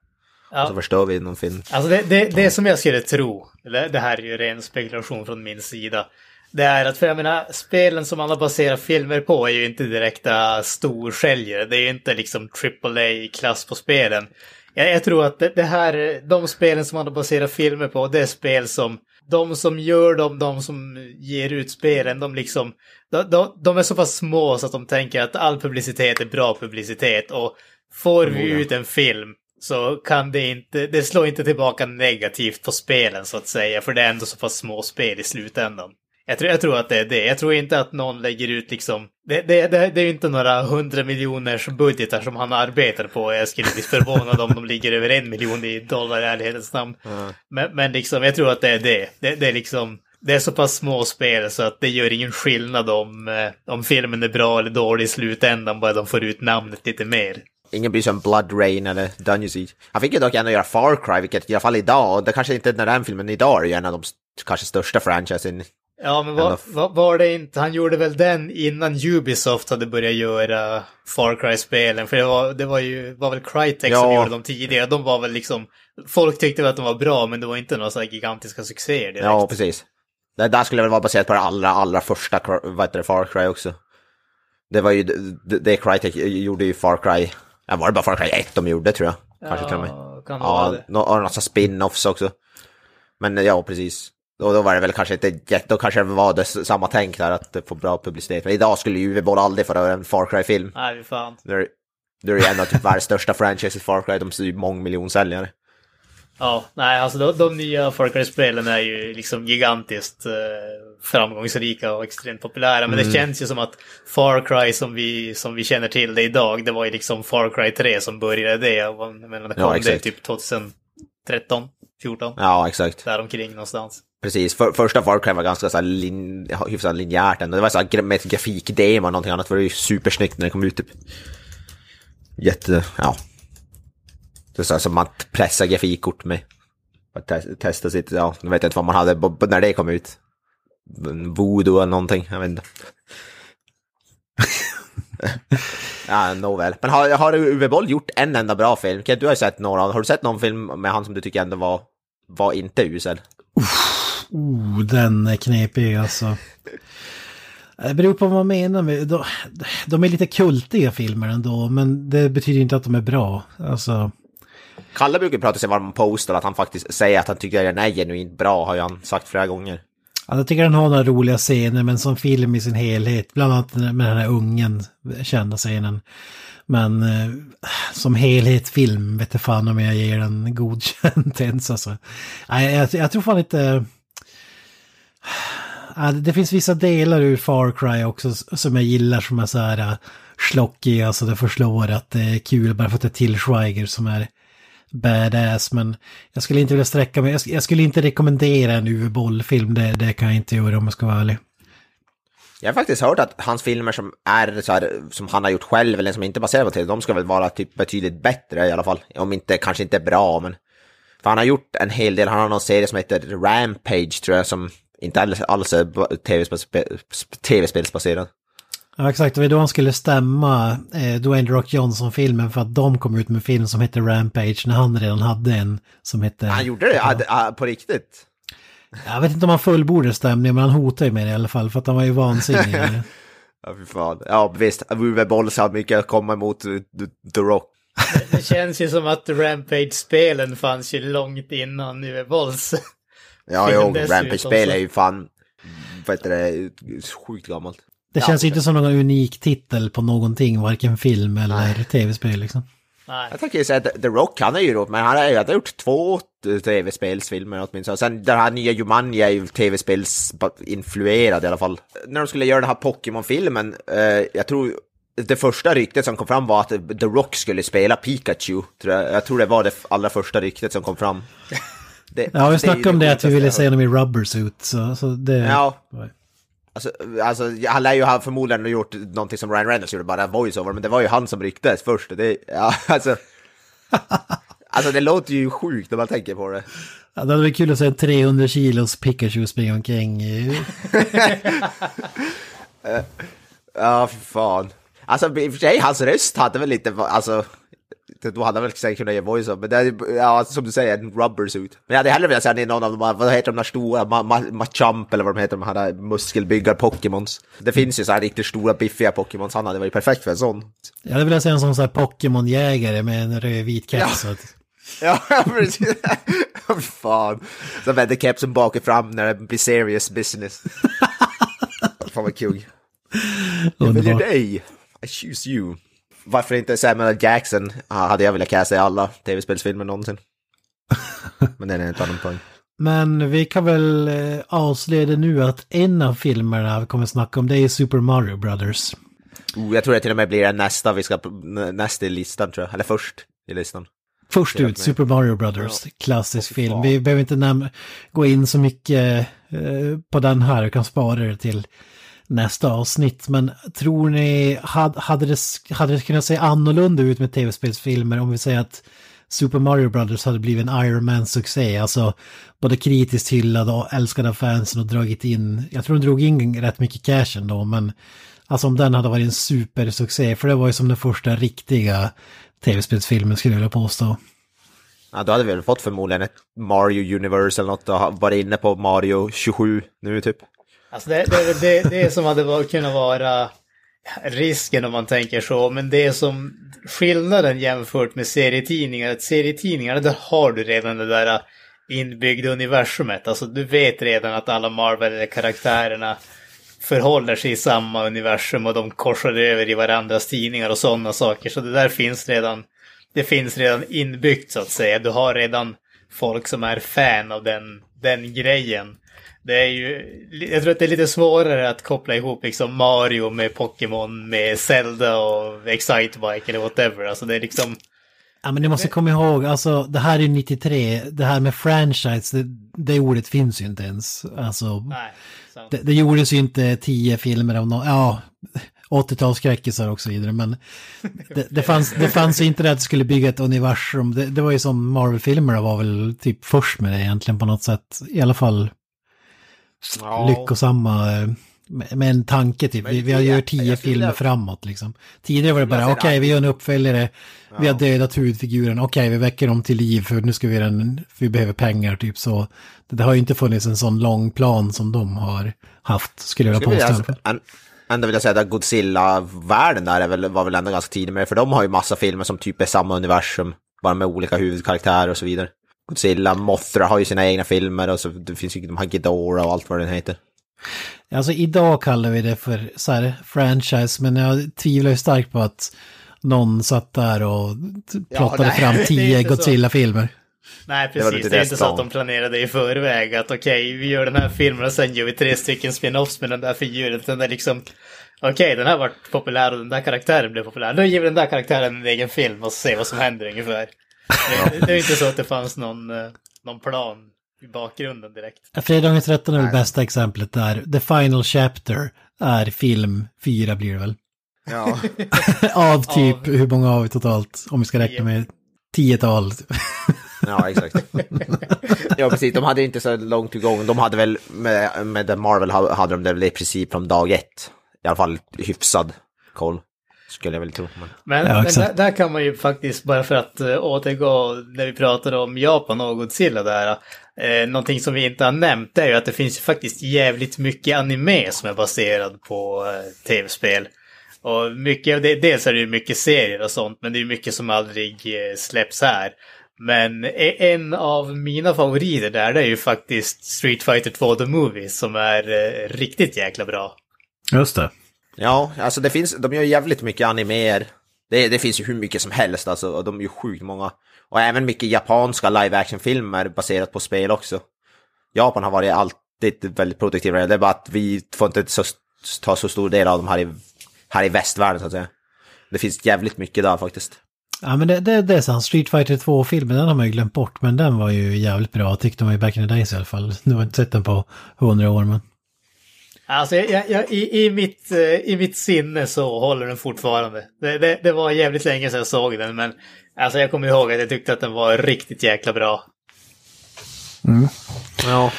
Ja. Så förstår vi någon film. Alltså det, det, det som jag skulle tro, eller det här är ju ren spekulation från min sida, det är att för jag menar, spelen som man har baserat filmer på är ju inte direkta storsäljare. Det är ju inte liksom AAA-klass på spelen. Jag, jag tror att det, det här, de spelen som man har baserat filmer på, det är spel som de som gör dem, de som ger ut spelen, de liksom, de, de, de är så pass små så att de tänker att all publicitet är bra publicitet och får vi ut en film så kan det inte, det slår inte tillbaka negativt på spelen så att säga, för det är ändå så pass små spel i slutändan. Jag tror, jag tror att det är det. Jag tror inte att någon lägger ut liksom... Det, det, det, det är ju inte några hundra miljoners budgetar som han arbetar på. Jag skulle bli förvånad om de ligger över en miljon i dollar i ärlighetens namn. Men, men liksom, jag tror att det är det. Det, det är liksom... Det är så pass små spel så att det gör ingen skillnad om, eh, om filmen är bra eller dålig i slutändan, bara de får ut namnet lite mer. Ingen bryr sig om Blood Rain eller Dungeon Siege. Han fick ju dock ändå göra Far Cry, vilket i alla fall idag, och det kanske inte när den filmen idag är ju en av de kanske största franchisen. Ja, men var, var, var det inte, han gjorde väl den innan Ubisoft hade börjat göra Far Cry-spelen, för det var, det var ju, var väl Crytek som Ja. gjorde dem tidigare, de var väl liksom, folk tyckte väl att de var bra, men det var inte några så här gigantiska succéer direkt. Ja, precis. Det där skulle väl vara baserat på det allra, allra första, vad heter det, Far Cry också. Det var ju, det, det Crytek gjorde ju Far Cry, ja, var det bara Far Cry 1 de gjorde tror jag? Kanske till och med. Ja, kan det vara Ja, det. nå- och några spin-offs också. Men ja, precis. Och då var det väl kanske inte jätte, då kanske det var det samma tänk där att det får bra publicitet. Men idag skulle ju UV-boll aldrig få göra en Far Cry-film. Nej, fy fan. Det är det är ju en av typ världens största franchises Far Cry, de är ju mångmiljonsäljare. Ja, nej, alltså de, de nya Far Cry-spelen är ju liksom gigantiskt eh, framgångsrika och extremt populära. Men det känns ju som att Far Cry som vi, som vi känner till det idag, det var ju liksom Far Cry 3 som började det. Jag menar, det Ja, kom det exakt. typ 2013, 14, Ja, exakt. däromkring någonstans. Precis, för, första Far Cry var ganska så här lin, hyfsat linjärt ändå. Det var så här, med ett grafikdemo och någonting annat var det ju supersnyggt när det kom ut typ. Jätte, ja. Det är så här som man pressar grafikkort med. Att te- testa sitt, ja, jag vet inte vad man hade när det kom ut. Voodoo eller någonting, jag vet inte. *laughs* ja, nåväl. Men har, har Uwe Boll gjort en enda bra film? Du har ju sett några, har du sett någon film med han som du tycker ändå var, var inte usel? Oh, den är knepig alltså. Det beror på vad man menar med... De, de är lite kultiga filmer ändå, men det betyder inte att de är bra. Alltså, Kalle brukar prata sig varm om Postal, att han faktiskt säger att han tycker den är genuint bra, har ju han sagt flera gånger. ja, jag tycker den har några roliga scener, men som film i sin helhet, bland annat med den här ungen, kända scenen. Men eh, som helhet film vet jag fan om jag ger den godkänt ens alltså. Nej, jag, jag tror fan inte... Ja, det finns vissa delar ur Far Cry också som jag gillar som är så här äh, slockiga, så alltså det förslår att det är kul bara för att det är till Schweiger som är badass. Men jag skulle inte vilja sträcka mig, jag, skulle inte rekommendera en Uwe Boll-film, det, det kan jag inte göra om jag ska vara ärlig. Jag har faktiskt hört att hans filmer som är så här, som han har gjort själv eller som inte baserar på tv, de ska väl vara typ betydligt bättre i alla fall. Om inte, kanske inte bra, men... För han har gjort en hel del, han har någon serie som heter Rampage tror jag, som inte alls, alls tv-spelsbaserad. Ja, exakt. Det var då han skulle stämma eh, Dwayne Rock Johnson-filmen för att de kom ut med en film som hette Rampage när han redan hade en som hette... Han gjorde det ja, ja, på riktigt. Jag vet inte om han fullbordade stämningen, men han hotade ju med det i alla fall för att han var ju vansinnig. *laughs* Ja, fy fan. Ja, visst. Uwe Boll sa mycket att komma emot uh, The- Rock. Det känns ju som att Rampage-spelen fanns ju långt innan nu är vålds. Ja, jo, Rampage-spel är ju fan, vad heter det, sjukt gammalt. Det Ja, känns ju inte som någon unik titel på någonting, varken film eller tv-spel liksom. Nej. Jag tänker ju säga att The Rock, han är ju roligt, men han har ju gjort två tv-spelsfilmer åtminstone. Och sen den här nya Jumanji är ju tv-spelsinfluerad i alla fall. När de skulle göra den här Pokémon-filmen, eh, jag tror det första ryktet som kom fram var att The Rock skulle spela Pikachu. Tror jag. jag tror det var det allra första ryktet som kom fram. *laughs* Det, Ja, vi snackade om det att vi ville se honom i rubber suit, så, så det... Ja. Alltså, alltså, han lär ju ha förmodligen gjort någonting som Ryan Reynolds gjorde, bara voiceover, men det var ju han som rycktes först. Det, ja, *laughs* alltså, *laughs* alltså det låter ju sjukt när man tänker på det. Ja, det hade varit kul att se en 300 kilos Pikachu springa omkring. *laughs* Ja, för fan. Alltså i och för sig, hans röst hade väl lite, alltså, då hade han väl säkert kunnat ge voiceover, men det är, ja, som du säger, en rubber suit. Men jag hade hellre velat säga att någon av de här, vad heter de där stora, Ma- Ma- Machamp eller vad de heter, de här muskelbyggar-Pokémons. Det finns ju så här riktigt stora biffiga Pokémons, han hade varit perfekt för en sån. Jag hade velat se en sån så här Pokémon-jägare med en röd-vit keps. Ja. *laughs* Ja, precis. *laughs* Fan. Så vänder kepsen bak och fram när det blir serious business. *laughs* fan vad kul. Jag väljer dig. I choose you. Varför inte Samuel L. Jackson? Ah, hade jag velat casta i alla tv-spelsfilmer någonsin. *laughs* Men det är en annan poäng. Men vi kan väl eh, avslöja det nu att en av filmerna vi kommer snacka om det är Super Mario Brothers. Oh, jag tror det till och med blir nästa vi ska, nästa i listan tror jag. Eller först i listan. Först ut. Super Mario Brothers, klassisk fy film. Vi behöver inte gå in så mycket eh, på den här, vi kan spara det till nästa avsnitt. Men tror ni, hade, det, hade det kunnat se annorlunda ut med tv-spelsfilmer om vi säger att Super Mario Brothers hade blivit en Iron Man-succé, alltså både kritiskt hyllad och älskad av fansen och dragit in, jag tror de drog in rätt mycket cash ändå, men alltså om den hade varit en supersuccé, för det var ju som den första riktiga tv-spelsfilmen skulle jag vilja påstå. Ja, då hade vi väl fått förmodligen ett Mario Universe eller något och varit inne på Mario 27 nu typ. Alltså det, det det, det som hade kunnat vara risken om man tänker så. Men det som skillnaden jämfört med serietidningar, att serietidningar där har du redan det där inbyggda universumet. Alltså du vet redan att alla Marvel-karaktärerna förhåller sig i samma universum och de korsar över i varandras tidningar och sådana saker. Så det där finns redan, det finns redan inbyggt så att säga. Du har redan folk som är fan av den, den grejen. Det är ju, jag tror att det är lite svårare att koppla ihop liksom Mario med Pokémon med Zelda och Excitebike eller whatever. Alltså det är liksom... Ja men ni måste komma ihåg, alltså det här är 93, det här med franchise, det, det ordet finns ju inte ens. Alltså, Nej. det, det gjordes ju inte tio filmer av någon, ja, 80-talsskräckisar och så vidare, men det, det, fanns, det fanns ju inte det att det skulle bygga ett universum. Det, det var ju som Marvel-filmerna var väl typ först med det egentligen på något sätt, i alla fall Ja. lyckosamma. eh, Med, en tanke typ, vi, vi har gör tio jag filmer framåt liksom. Tidigare var det bara, okej säger vi gör en uppföljare, vi har dödat huvudfiguren, okej vi väcker dem till liv för nu ska vi göra en, vi behöver pengar typ så. Det, har ju inte funnits en sån lång plan som de har haft, skulle jag vilja påstå. ändå vill jag säga att Godzilla-världen där är väl, var väl ändå ganska tidig med, för de har ju massa filmer som typ är samma universum, bara med olika huvudkaraktärer och så vidare. Godzilla, Mothra har ju sina egna filmer och så det finns ju de här Ghidorah och allt vad den heter. Alltså idag kallar vi det för så här franchise, men jag tvivlar ju starkt på att någon satt där och Ja, plottade nej, fram *laughs* det är tio. Godzilla-filmer. Nej, Det var precis. lite Det är deras inte så att de planerade i förväg att okej, vi gör den här filmen och sen gör vi tre stycken spin-offs med den där figuren. Utan det är liksom, okej, den här varit populär och den där karaktären blev populär. Då ger vi den där karaktären en egen film och så ser vad som händer ungefär. Det, det är inte så att det fanns någon, eh, någon plan i bakgrunden direkt. Fredagen den 13 är väl bästa exemplet där. The Final Chapter är film 4 blir det väl. Ja. *laughs* Av typ, Av- hur många har vi totalt? Om vi ska räkna med tiotal. Ja, exakt. *laughs* ja, precis. De hade inte så långt igång. De hade väl, med, med Marvel ha- hade de det väl i princip från dag ett. I alla fall hyfsad koll, skulle jag väl tro. Men... Men, Ja, men där, där kan man ju faktiskt, bara för att uh, återgå när vi pratade om Japan och Godzilla där, uh, någonting som vi inte har nämnt är ju att det finns ju faktiskt jävligt mycket anime som är baserad på uh, tv-spel. Och mycket av det, dels är det ju mycket serier och sånt, men det är ju mycket som aldrig släpps här. Men e- en av mina favoriter där, det är ju faktiskt Street Fighter 2 The Movie, som är eh, riktigt jäkla bra. Just det. Ja, alltså det finns, de gör jävligt mycket animer. Det, det finns ju hur mycket som helst alltså, och de är ju sjukt många. Och även mycket japanska live action-filmer baserat på spel också. Japan har varit alltid väldigt produktiva, det är bara att vi får inte så, ta så stor del av dem här i, här i västvärlden så att säga. Det finns jävligt mycket där faktiskt. Ja men det, det, det är sant, Street Fighter 2-filmen den har man ju glömt bort men den var ju jävligt bra tyckte man ju back in the days i alla fall. Nu har jag inte sett den på hundra år men. Alltså, jag, jag, i, i, mitt, eh, i mitt sinne så håller den fortfarande. Det, det, det var jävligt länge sedan jag såg den, men alltså, jag kommer ihåg att jag tyckte att den var riktigt jäkla bra. Ja.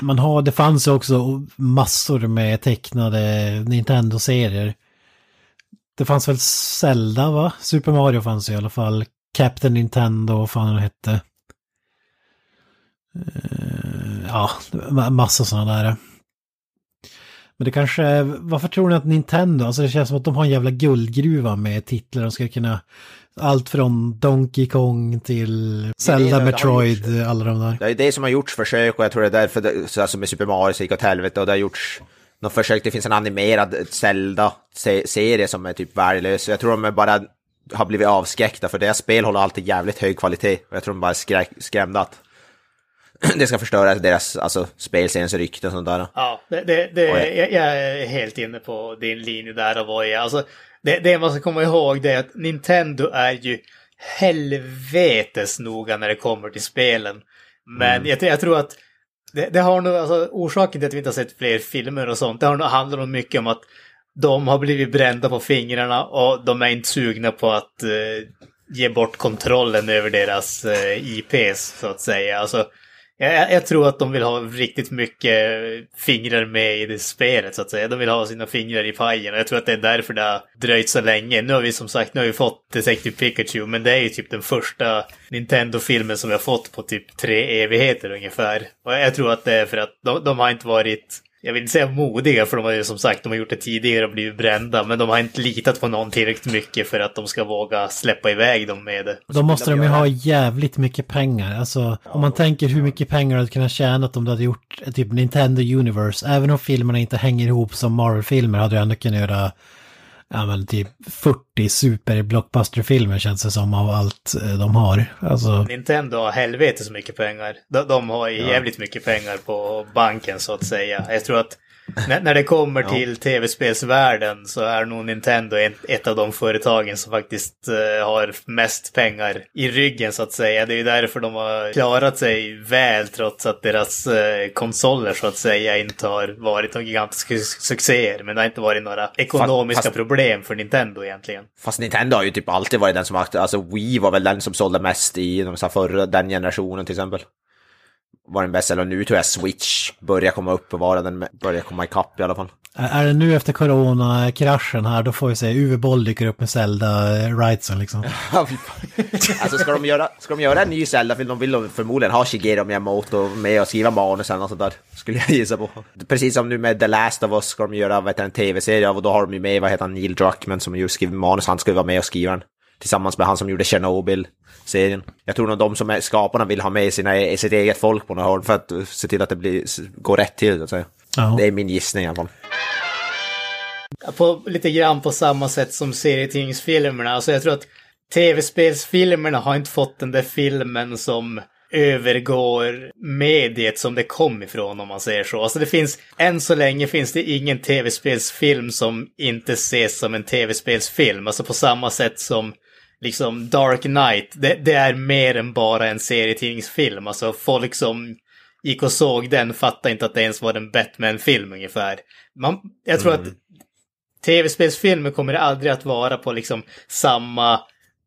Man har, det fanns ju också massor med tecknade Nintendo-serier. Det fanns väl Zelda va? Super Mario fanns i alla fall. Captain Nintendo, vad fan den hette. Eh, Ja, ma- massa sådana där. Men det kanske, varför tror ni att Nintendo, alltså det känns som att de har en jävla guldgruva med titlar. De ska kunna, allt från Donkey Kong till Zelda, det har Metroid, alla de där. Det är det som har gjorts försök och jag tror det är därför, det, så alltså med Super Mario så gick åt helvete och det har gjorts något försök, det finns en animerad Zelda-serie som är typ värdelös. Jag tror de bara har blivit avskräckta för deras spel håller alltid jävligt hög kvalitet. Och jag tror de bara är skrä- skrämda att *clears throat* det ska förstöra deras alltså, spelseriens rykte och sånt där. Ja, det, det, jag, jag är helt inne på din linje där och vad jag alltså, det, det man ska komma ihåg det är att Nintendo är ju helvetes noga när det kommer till spelen. Men jag, jag tror att det, det har nog, alltså orsaken till att vi inte har sett fler filmer och sånt, det har nog handlat mycket om att de har blivit brända på fingrarna och de är inte sugna på att eh, ge bort kontrollen över deras eh, IPs så att säga. Alltså, jag, jag tror att de vill ha riktigt mycket fingrar med i det spelet så att säga. De vill ha sina fingrar i pajen och jag tror att det är därför det har dröjt så länge. Nu har vi som sagt, nu har vi fått Detective Pikachu men det är ju typ den första Nintendo-filmen som vi har fått på typ tre evigheter ungefär. Och jag tror att det är för att de, de har inte varit jag vill inte säga modiga, för de har ju som sagt de har gjort det tidigare och blivit brända. Men de har inte litat på någon tillräckligt mycket för att de ska våga släppa iväg dem med det. Då måste de ju ha jävligt mycket pengar. Alltså om man tänker hur mycket pengar du hade kunnat tjäna om du hade gjort typ Nintendo Universe. Även om filmerna inte hänger ihop som Marvel-filmer hade du ändå kunnat göra ja, men typ 40 super-blockbuster-filmer känns det som av allt eh, de har. Alltså, Nintendo har helvete så mycket pengar. De, de har ju jävligt mycket pengar på banken så att säga. Jag tror att när, när det kommer till tv-spelsvärlden så är nog Nintendo ett, av de företagen som faktiskt eh, har mest pengar i ryggen så att säga. Det är ju därför de har klarat sig väl trots att deras eh, konsoler så att säga inte har varit några gigantiska su- succéer. Men det har inte varit några ekonomiska fast- problem för Nintendo egentligen. Fast Nintendo har ju typ alltid varit den som har, alltså Wii var väl den som sålde mest i de så förra, den generationen till exempel. Var den bästa, eller nu tror jag Switch börjar komma upp och vara den, börjar komma ikapp i alla fall. är det nu efter corona-kraschen här, då får vi se Uwe Boll dyker upp med Zelda-rightsen liksom. *laughs* alltså ska de göra, ska de göra en ny Zelda-film, de vill de förmodligen ha Shigeru Miyamoto med och skriva manusen och sånt där. Skulle jag gissa på. Precis som nu med The Last of Us ska de göra heter, en tv-serie och då har de ju med, vad heter han, Neil Druckmann som ju skriver manus, han skulle vara med och skriva den. Tillsammans med han som gjorde Chernobyl-serien. Jag tror nog de som är skaparna vill ha med sina, sitt eget folk på något håll för att se till att det blir, går rätt till. Så att säga. Ja. Det är min gissning i alla fall. på, lite grann på samma sätt som serietidningsfilmerna. Alltså jag tror att tv-spelsfilmerna har inte fått den där filmen som övergår mediet som det kom ifrån om man säger så. Alltså det finns, än så länge finns det ingen tv-spelsfilm som inte ses som en tv-spelsfilm. Alltså på samma sätt som liksom Dark Knight, det, det är mer än bara en serietidningsfilm. Alltså folk som gick och såg den fattar inte att det ens var en Batman-film ungefär. Man, jag tror mm. att tv-spelsfilmer kommer aldrig att vara på liksom samma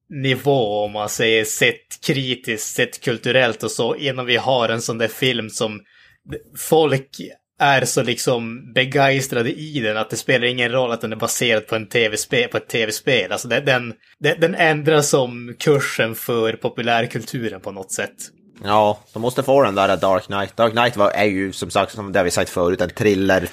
nivå om man säger sett kritiskt, sett kulturellt och så innan vi har en sån där film som folk är så liksom begeistrade i den att det spelar ingen roll att den är baserad på, en TV-spel, på ett tv-spel. Alltså den, den, den ändrar som kursen för populärkulturen på något sätt. Ja, de måste få den där Dark Knight. Dark Knight var, är ju som sagt, som det har vi sagt förut, en thriller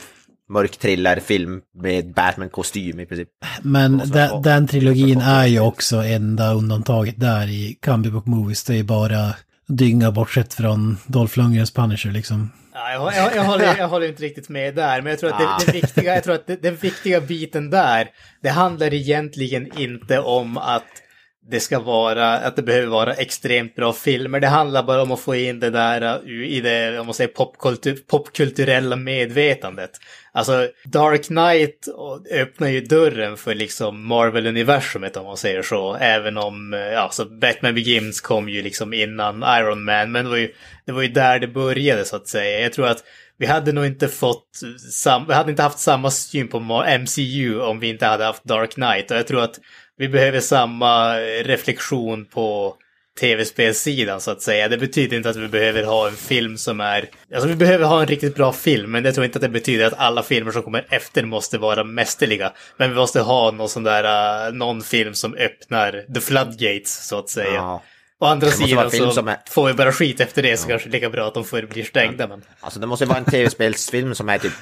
mörk thrillerfilm med Batman-kostym i princip. Men den, den trilogin är ju också enda undantaget där i Comic Book Movies. Det är bara dynga bortsett från Dolph Lundgrens Punisher liksom. Ja, jag, jag, jag, håller, jag håller inte riktigt med där, men jag tror att det, det viktiga, jag tror att det, den viktiga biten där, det handlar egentligen inte om att det ska vara, att det behöver vara extremt bra filmer. Det handlar bara om att få in det där uh, i det, om man säger popkultur, popkulturella medvetandet. Alltså, Dark Knight öppnar ju dörren för liksom Marvel-universumet om man säger så. Även om, eh, ja, så Batman Begins kom ju liksom innan Iron Man, men det var ju, det var ju där det började så att säga. Jag tror att vi hade nog inte fått, sam, vi hade inte haft samma syn på MCU om vi inte hade haft Dark Knight. Och jag tror att vi behöver samma eh, reflektion på tv-spelsidan så att säga. Det betyder inte att vi behöver ha en film som är... Alltså vi behöver ha en riktigt bra film, men jag tror inte att det betyder att alla filmer som kommer efter måste vara mästerliga. Men vi måste ha någon sån där, uh, någon film som öppnar the floodgates så att säga. Ja. Å andra sidan så är... får vi bara skit efter det så ja. kanske det är lika bra att de får bli stängda. Men... Alltså det måste vara en tv-spelsfilm som är typ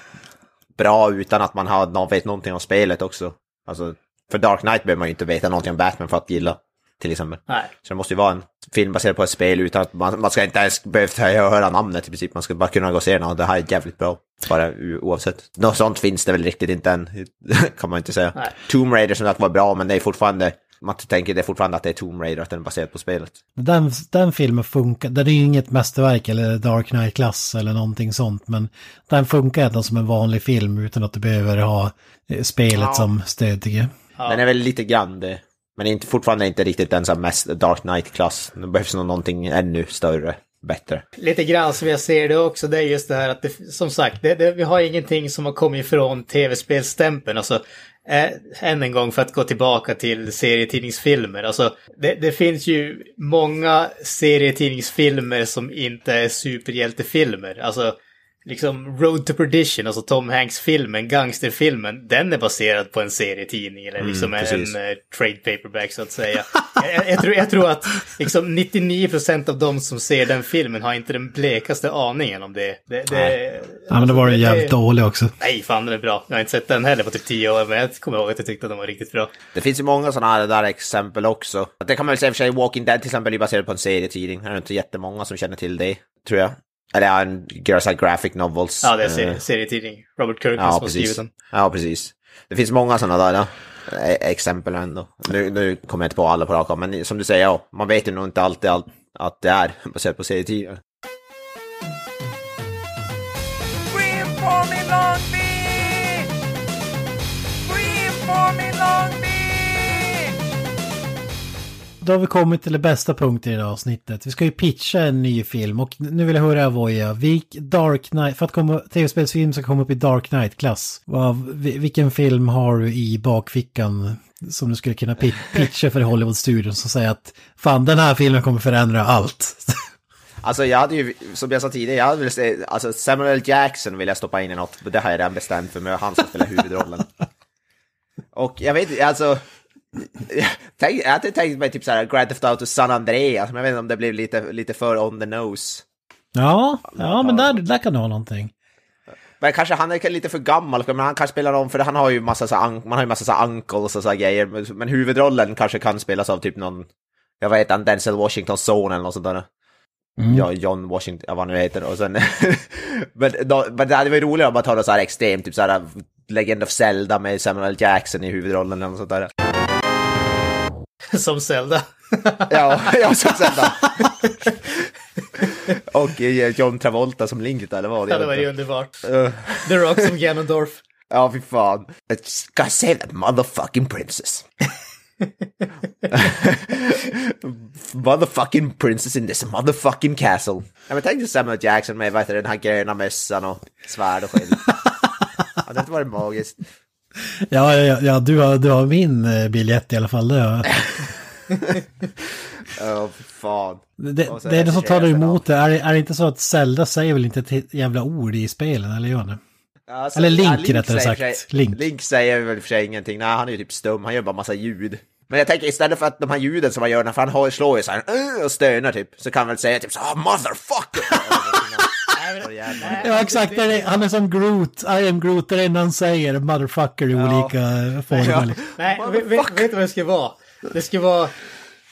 bra utan att man har, vet någonting om spelet också. Alltså för Dark Knight behöver man ju inte veta någonting om Batman för att gilla. Till exempel. Nej. Så det måste ju vara en film baserad på ett spel utan att man, man ska inte ens behöva höra namnet i princip. Man ska bara kunna gå och se den och det här är jävligt bra. Bara oavsett. Något sånt finns det väl riktigt inte än. *laughs* kan man inte säga. Nej. Tomb Raider som sagt var bra men det är fortfarande man tänker det är fortfarande att det är Tomb Raider, att den är baserad på spelet. Den, den filmen funkar, den är ju inget mästerverk eller Dark Knight-klass eller någonting sånt, men den funkar ändå som en vanlig film utan att du behöver ha eh, spelet ja. som stöd tycker jag. Ja. Den är väl lite grann det. Men inte, fortfarande inte riktigt den som mest Dark Knight-klass. Det behövs nog någonting ännu större, bättre. Lite grann som jag ser det också, det är just det här att det, som sagt, det, det, vi har ingenting som har kommit ifrån tv-spelstämpeln. Alltså, äh, än en gång för att gå tillbaka till serietidningsfilmer. Alltså, det, det finns ju många serietidningsfilmer som inte är superhjältefilmer. Alltså, liksom Road to Perdition, alltså Tom Hanks-filmen, gangsterfilmen, den är baserad på en serietidning eller mm, liksom mm, en, en uh, trade paperback så att säga. *laughs* jag, jag, tror, jag tror att liksom 99% av de som ser den filmen har inte den blekaste aningen om det. det, det ja, men det var den jävligt dålig också. Nej, fan den är bra. Jag har inte sett den heller på typ 10 år, men jag kommer ihåg att jag tyckte att den var riktigt bra. Det finns ju många sådana här där exempel också. Det kan man väl säga för sig, Walking Dead till exempel är baserad på en serietidning. Det är inte jättemånga som känner till det, tror jag. Eller en Girls Graphic Novels. Ja, det är serie, uh, serietidning. Robert Kirkman ja, som har skrivit den. Ja, precis. Det finns många sådana där ja. E- exempel ändå. Nu, nu kommer jag inte på alla på rak men som du säger, ja, man vet ju nog inte alltid all, att det är *laughs* baserat på serietidningar. Scream for me Long Beach! Scream for me Long! Då har vi kommit till det bästa punkten i det här avsnittet. Vi ska ju pitcha en ny film och nu vill jag höra Avoya. Dark Knight, för att komma, tv-spelsfilm ska komma upp i Dark Knight-klass. Vilken film har du i bakfickan som du skulle kunna *laughs* pitcha för Hollywood-studion som säger att fan den här filmen kommer förändra allt. *laughs* Alltså jag hade ju, som jag sa tidigare, jag hade velat se, alltså Samuel Jackson vill jag stoppa in i något, det har jag redan bestämt för mig, han som spelar huvudrollen. *laughs* Och jag vet alltså, Tänk, jag hade tänkt mig typ såhär Grand Theft Auto San Andreas, men jag vet inte om det blev lite, lite för on the nose. Ja, ja men där, där kan du ha någonting. Men kanske han är lite för gammal, men han kan spela någon, för han har ju massa så man har ju massa så uncles och så grejer, men huvudrollen kanske kan spelas av typ någon, jag vet inte, Denzel Washingtons son eller något sånt där. Mm. Ja, John Washington, ja, vad han nu heter. Och sen, *laughs* men, då, men det hade varit roligare om man tar något så här extremt, typ så här Legend of Zelda med Samuel Jackson i huvudrollen eller något sånt där. *laughs* Som Zelda. *laughs* Ja, jag som Zelda. *laughs* Och eh, John Travolta som Link eller vad? Ja, det var ju underbart. Eh, The Rock som Ganondorf. Ja, fy fan. Gotta save that motherfucking princess. motherfucking princess in this motherfucking castle. Ja, men tänk dig Samuel Jackson med vad heter den här gröna mössan och svärd och skydd. Hade det inte varit magiskt? Ja, ja, ja du, har, du har min eh, biljett i alla fall. Det, har- *laughs* fy fan. det, det är det som talar emot det. Är, är det inte så att Zelda säger väl inte ett jävla ord i spelen, eller gör det? Alltså, Eller Link, ja, rättare säger sagt. sig- Link. Link säger väl för sig ingenting. Nej, han är ju typ stum. Han gör bara massa ljud. Men jag tänker istället för att de här ljuden som han gör när han har- slår ju så här "Åh", och stönar typ. Så kan han väl säga typ så ah, motherfucker! Ja, exakt. Det är, han är som Groot. I am Groot. Det är han säger. Motherfucker i olika former. Ja. liksom. Nej, vet, vet, du vad det ska vara? Det ska vara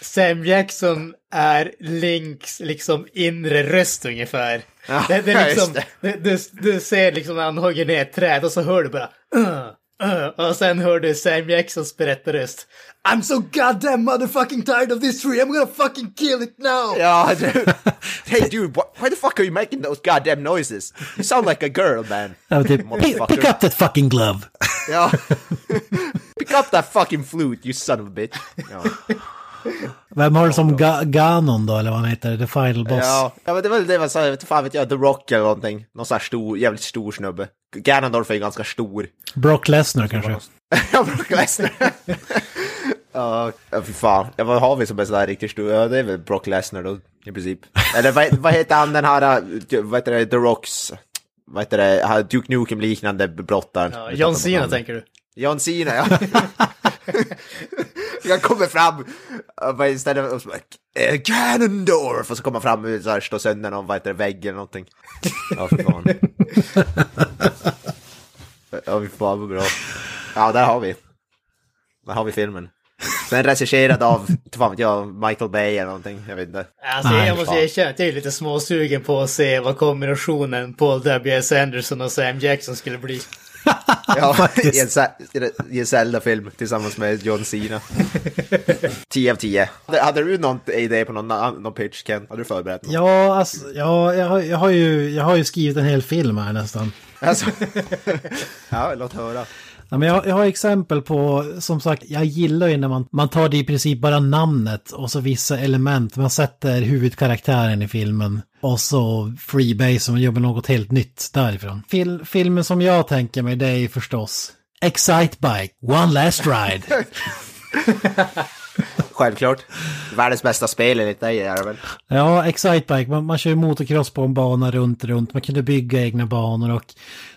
Sam Jackson är Links liksom inre röst ungefär. Ja, det, det ja, är liksom, det. Du, du ser liksom när han hugger ner ett träd och så hör du bara uh, *laughs* och sen hör du Sam Jacksons berättarröst. I'm so goddamn motherfucking tired of this tree, I'm gonna fucking kill it now! Ja, dude. Hey dude, what, why the fuck are you making those goddamn noises? You sound like a girl man. *laughs* Ja, typ, pick, pick up that fucking glove. *laughs* Ja. Pick up that fucking flute, you son of a bitch. Ja. Vem har du som Ga Ganon då, eller vad han heter? The final boss. Ja, ja men det var väl det man sa, jag vet fan vet jag, The Rock eller någonting. Någon sån här stor, jävligt stor snubbe. Ganondorf är ju ganska stor. Brock Lesnar kanske. ja, Brock Lesnar. Ja, ja, fy fan. Ja, vad har vi som är sådär riktigt stor? Ja, det är väl Brock Lesnar då, i princip. Eller vad, vad heter han den här, vad heter det, The Rocks, vad heter det, här Duke Nukem liknande brottaren. Ja, John Cena tänker du? John Cena, ja. *laughs* *laughs* Jag kommer fram och bara istället och så bara, "Eh, Ganondorf! Och så kommer fram och så här, slår sönder någon, vad heter det, vägg eller någonting. Ja, fy fan. Ja, fy fan vad bra. Ja, där har vi. Där har vi filmen. Sen regisserad av, inte fan vet jag, Michael Bay eller någonting, jag vet inte. Alltså, Nej, jag måste erkänna att jag är lite småsugen på att se vad kombinationen Paul W.S. Anderson och Sam Jackson skulle bli. *laughs* Ja, i en, Ze- i en Zelda-film tillsammans med John Cena. *laughs* 10 av 10. Hade, hade du någon idé på någon, någon pitch, Ken? Hade du förberett något? Ja, alltså, ja jag, har, jag, har ju, jag har ju skrivit en hel film här nästan. Alltså. *laughs* ja, låt höra. Ja, men jag, jag har exempel på, som sagt, jag gillar ju när man, man tar det i princip bara namnet och så vissa element. Man sätter huvudkaraktären i filmen och så freebase och jobbar något helt nytt därifrån. Fil, filmen som jag tänker mig det är förstås Excitebike, One Last Ride. *laughs* Självklart. Världens bästa spel enligt dig är det väl? Ja, Excitebike, man, man kör ju motocross på en bana runt, runt. Man kunde bygga egna banor och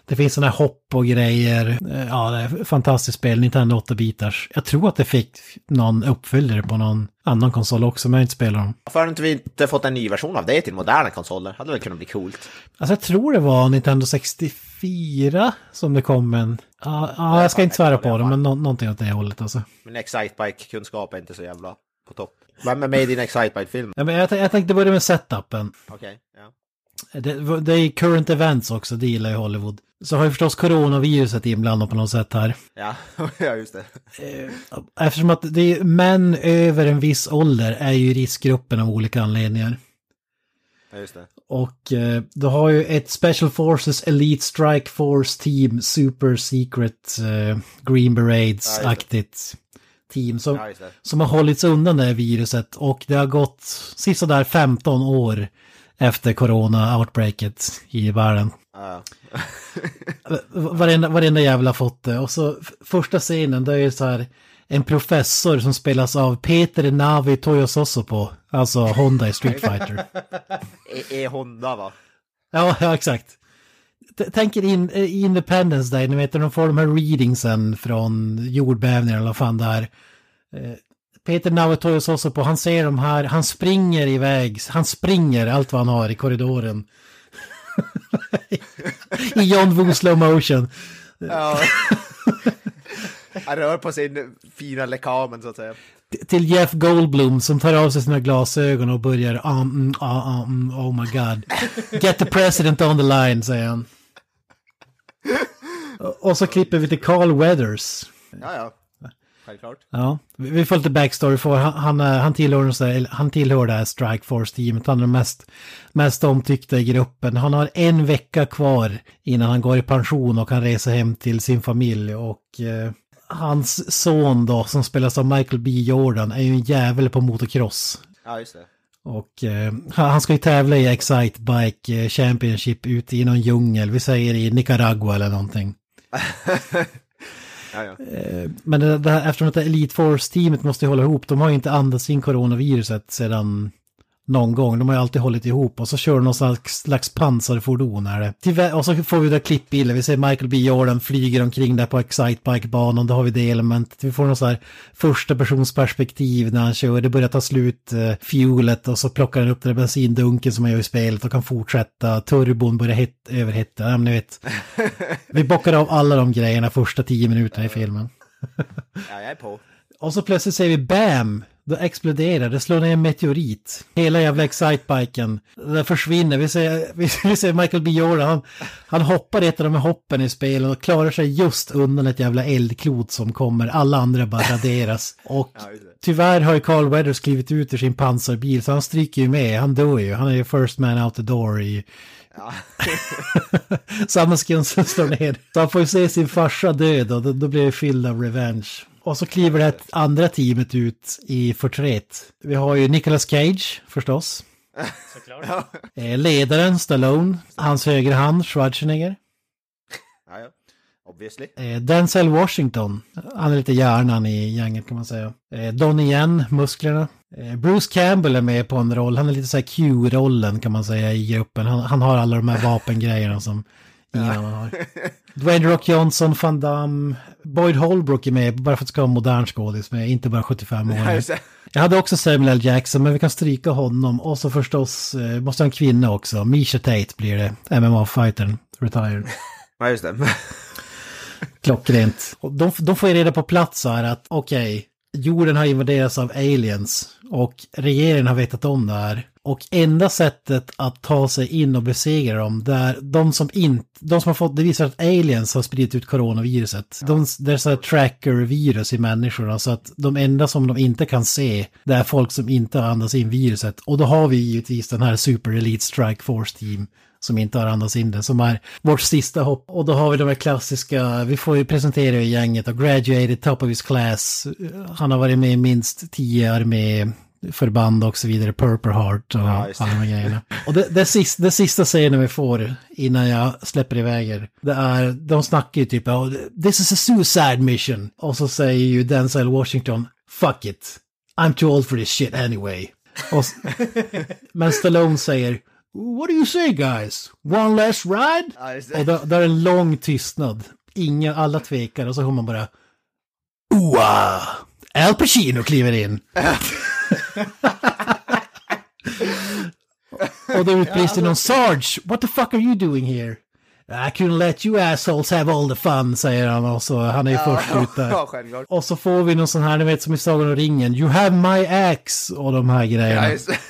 det finns sådana här hopp och grejer. Eh, Ja, det är ett fantastiskt spel, Nintendo 8-bitars. Jag tror att det fick någon uppföljare på någon annan konsol också, men jag inte spelat dem. Varför har inte vi inte fått en ny version av det till moderna konsoler? Hade väl kunnat bli coolt. Alltså jag tror det var Nintendo 64 som det kom en... Ja, ja jag ska inte svära på det, men nå någonting åt det hållet alltså. Men Excitebike-kunskap är inte så jävla på topp. Vem är med i din Excitebike-film? Ja, men jag, jag tänkte börja med setupen. Okej, ja. Det, det är current events också, det gillar ju Hollywood. Så har ju förstås coronaviruset inblandat på något sätt här. Ja, *laughs* ja just det. Eftersom att det är män över en viss ålder är ju i riskgruppen av olika anledningar. Ja, just det. Och eh, du har ju ett Special Forces Elite Strike Force Team Super Secret eh, Green Berets-aktigt team som, Ja, som har hållits undan det här viruset och det har gått sisådär 15 år efter corona-outbreaket i världen. Ja, Varenda, varenda jävla fått det. Och så första scenen, det är ju så här en professor som spelas av Peter Navi Toyososopo, alltså Honda i Street *laughs* Fighter. Är, Honda va? Ja, ja exakt. Tänk er in, i Independence Day, ni vet när de får de här readingsen från jordbävningar eller vad fan det är. Eh, Peter Navatoyos också på, han ser de här, han springer iväg, han springer allt vad han har i korridoren. *laughs* I John Woo slow motion. Ja. *laughs* Han rör på sin fina lekamen så att säga. Till Jeff Goldblum som tar av sig sina glasögon och börjar um, ah, mm, oh my god. Get the president on the line, säger han. Och så klipper vi till Carl Weathers. Ja, ja. självklart. Ja, vi får lite backstory för han, han, han, tillhör, han tillhör det här Strike Force-teamet. Han är den mest, mest omtyckta i gruppen. Han har en vecka kvar innan han går i pension och kan resa hem till sin familj. Och eh, hans son då, som spelas av Michael B. Jordan, är ju en jävel på motocross. Ja, just det. Och eh, han ska ju tävla i Excite Bike eh, Championship ute i någon djungel, vi säger i Nicaragua eller någonting. *laughs* Ja, ja. Men det, det här, eftersom att Elite Force-teamet måste hålla ihop, de har ju inte andats in coronaviruset sedan någon gång. De har ju alltid hållit ihop och så kör de någon slags, slags pansarfordon är det. Och så får vi där klippbilder, vi ser Michael B. Jordan flyger omkring där på Excitebike-banan, då har vi det elementet. Vi får någon sån här första persons perspektiv när han kör, det börjar ta slut uh, fuelet och så plockar han upp den där bensindunken som han gör i spelet och kan fortsätta. Turbon börjar het, överhetta, ja men ni vet. *laughs* Vi bockar av alla de grejerna första tio minuterna i filmen. ja, jag är på. Och så plötsligt säger vi BAM! Då exploderar det, slår ner en meteorit. Hela jävla excitebiken, det försvinner. *laughs* Vi ser, vi, ser Michael B. Jordan, han, han hoppar ett av de här hoppen i spelen och klarar sig just undan ett jävla eldklot som kommer. Alla andra bara raderas. *laughs* Och tyvärr har ju Carl Weathers klivit ut ur sin pansarbil så han stryker ju med, han dör ju. Han är ju first man out the door i Ja. *laughs* samma sekund som slår ner. Så han får ju se sin farsa död och då, då blir det fylld av revenge. Och så kliver det andra teamet ut i förtret. Vi har ju Nicolas Cage förstås. Såklart. Eh, Ledaren Stallone. Hans högra hand Schwarzenegger. ja, ja. Obviously. Eh, Denzel Washington. Han är lite hjärnan i gänget kan man säga. Eh, Donnie Yen, musklerna. Bruce Campbell är med på en roll. Han är lite så här Q-rollen kan man säga i gruppen. Han, han har alla de här *laughs* vapengrejerna som ingen annan har. Dwayne Rock Johnson, Van Damme, Boyd Holbrook är med bara för att det ska vara en modern skådis med, inte bara 75 Ja, år. Jag hade också Samuel L. Jackson, men vi kan stryka honom. Och så förstås, eh, måste ha en kvinna också. Misha Tate blir det, MMA-fightern, retired. *laughs* Ja, just det. *laughs* Klockrent. De, de får ju reda på plats så här att okej, jorden har invaderats av aliens och regeringen har vetat om det här. Och enda sättet att ta sig in och besegra dem, där de som inte, de som har fått, det visar att aliens har spridit ut coronaviruset. De, det är så här tracker-virus i människorna, så att de enda som de inte kan se, det är folk som inte har andats in viruset. Och då har vi givetvis den här Super Elite Strike Force Team som inte har andats in det, som är vårt sista hopp. Och då har vi de här klassiska, vi får ju presentera i gänget och graduated top of his class. Han har varit med i minst tio arméförband och så vidare, Purple Heart och Ja, alla de grejerna. Och det, det, sista, det sista scenen vi får innan jag släpper iväg er, det är, de snackar ju typ, oh, this is a suicide mission. Och så säger ju Denzel Washington, fuck it, I'm too old for this shit anyway. Och, *laughs* men Stallone säger, What do you say guys? One last ride? Ja, Och då, då är det en lång tystnad. Ingen, alla tvekar och så hör man bara Oa! Al Pacino kliver in. *laughs* *laughs* och då utbrister någon Sarge, what the fuck are you doing here? I couldn't let you assholes have all the fun, säger han och så han är ju först ut där. *laughs* Ja. Och så får vi någon sån här, ni vet som i Sagan om ringen, you have my axe och de här grejerna. Ja, det. *laughs*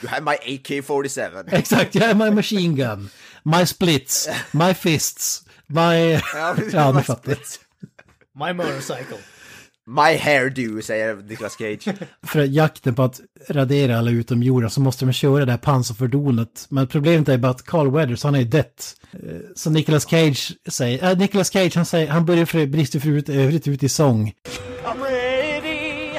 You have my AK-47. Exakt, jag är my machine gun, my splits, my fists, my... Ja, Ja, ni fattar. My motorcycle. My hairdo, säger Nicolas Cage. *laughs* För jakten på att radera alla utomjordar så måste de köra det här pansarfordonet. Men problemet är bara att Carl Weathers, han är ju dött. Eh, Så Nicolas Cage säger, äh, Nicolas Cage han säger, han börjar för brister för ut, övrigt ut i sång. I'm ready.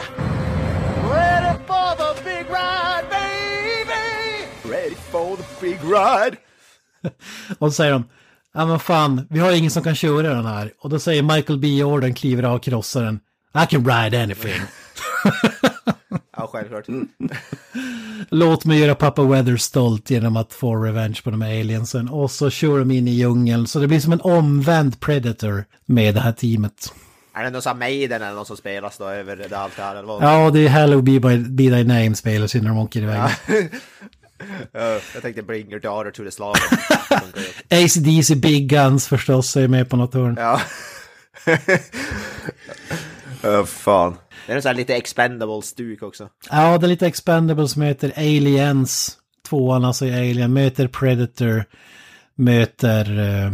Ready for the big ride, baby. Ready for the big ride. *laughs* Och så säger de, ja men fan, vi har ingen som kan köra den här. Och då säger Michael B. Jordan, kliver av krossaren, I can ride anything. *laughs* Ja, självklart. Låt mig göra pappa Weathers stolt genom att få revenge på de här aliensen. Och så kör de in i djungeln. Så det blir som en omvänd Predator med det här teamet. Är det någon sån Maiden eller någon som spelas då över det allt det här? Ja, det är Hello Be, by, Be Thy Name spelar sig när de åker iväg. Ja, jag tänkte Bring Your Daughter to the Slaughter. Funkar ju. AC/DC Big Guns förstås är med på något hörn. ja. Ja, fan. Det är en sån här lite expendable-stuk också. Ja, det är lite Expendables möter Aliens. Tvåan, alltså i Alien, möter Predator. Möter uh,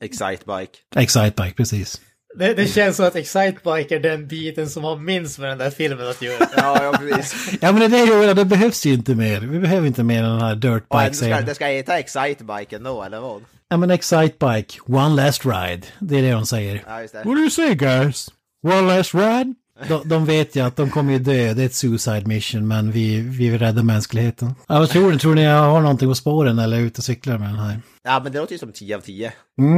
Excitebike. Excitebike, precis. Det, det känns som att Excitebike är den biten som har minst med den där filmen att göra. Ja, ja precis. *laughs* Ja men det är det, det behövs ju inte mer. Vi behöver inte mer än den här dirtbike det ska, det ska heta Excitebike ändå, eller vad? Ja men Excitebike, one last ride. Det är det de säger. Ja, just det. What do you say guys? One last ride? De, de vet ju att de kommer ju dö, det är ett suicide mission, men vi, vi vill rädda mänskligheten. Ja, vad tror ni? Tror ni jag har någonting på spåren eller är ute och cyklar med den här? Ja, men det låter ju som 10 av 10.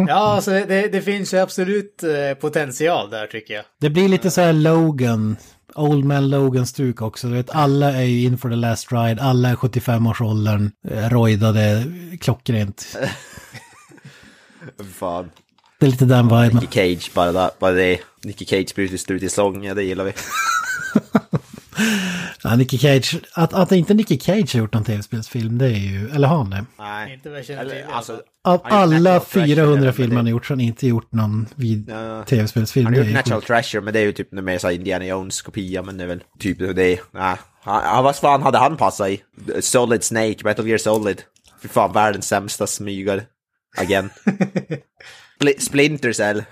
Ja, alltså det, det finns ju absolut eh, potential där tycker jag. Det blir lite så här Logan, Old Man Logan-stuk också. Du vet, alla är ju in for the last ride, alla är 75-årsåldern, eh, rojdade klockrent. *laughs* Fan. Det är lite den viben. Nicky Cage, bara, där, bara det. Nicky Cage bryter slut i sång, ja, det gillar vi. *laughs* Ja, Nicky Cage, att, att inte Nicky Cage har gjort någon tv-spelsfilm, det är ju, eller har han det? Nej. Inte vad jag till. Alltså. Av Han har gjort alla Natural Treasure, 400 men filmer han har gjort så har han inte gjort någon vid Ja. tv-spelsfilm. Han har gjort Natural. Treasure, men det är ju typ mer såhär Indiana Jones-kopia, men det är väl typ det. Nej. Han, vad fan hade han passat i? Solid Snake, Metal Gear Solid. Fy fan, världens sämsta smygare. Agent. *laughs* Spli- Splinter Cell.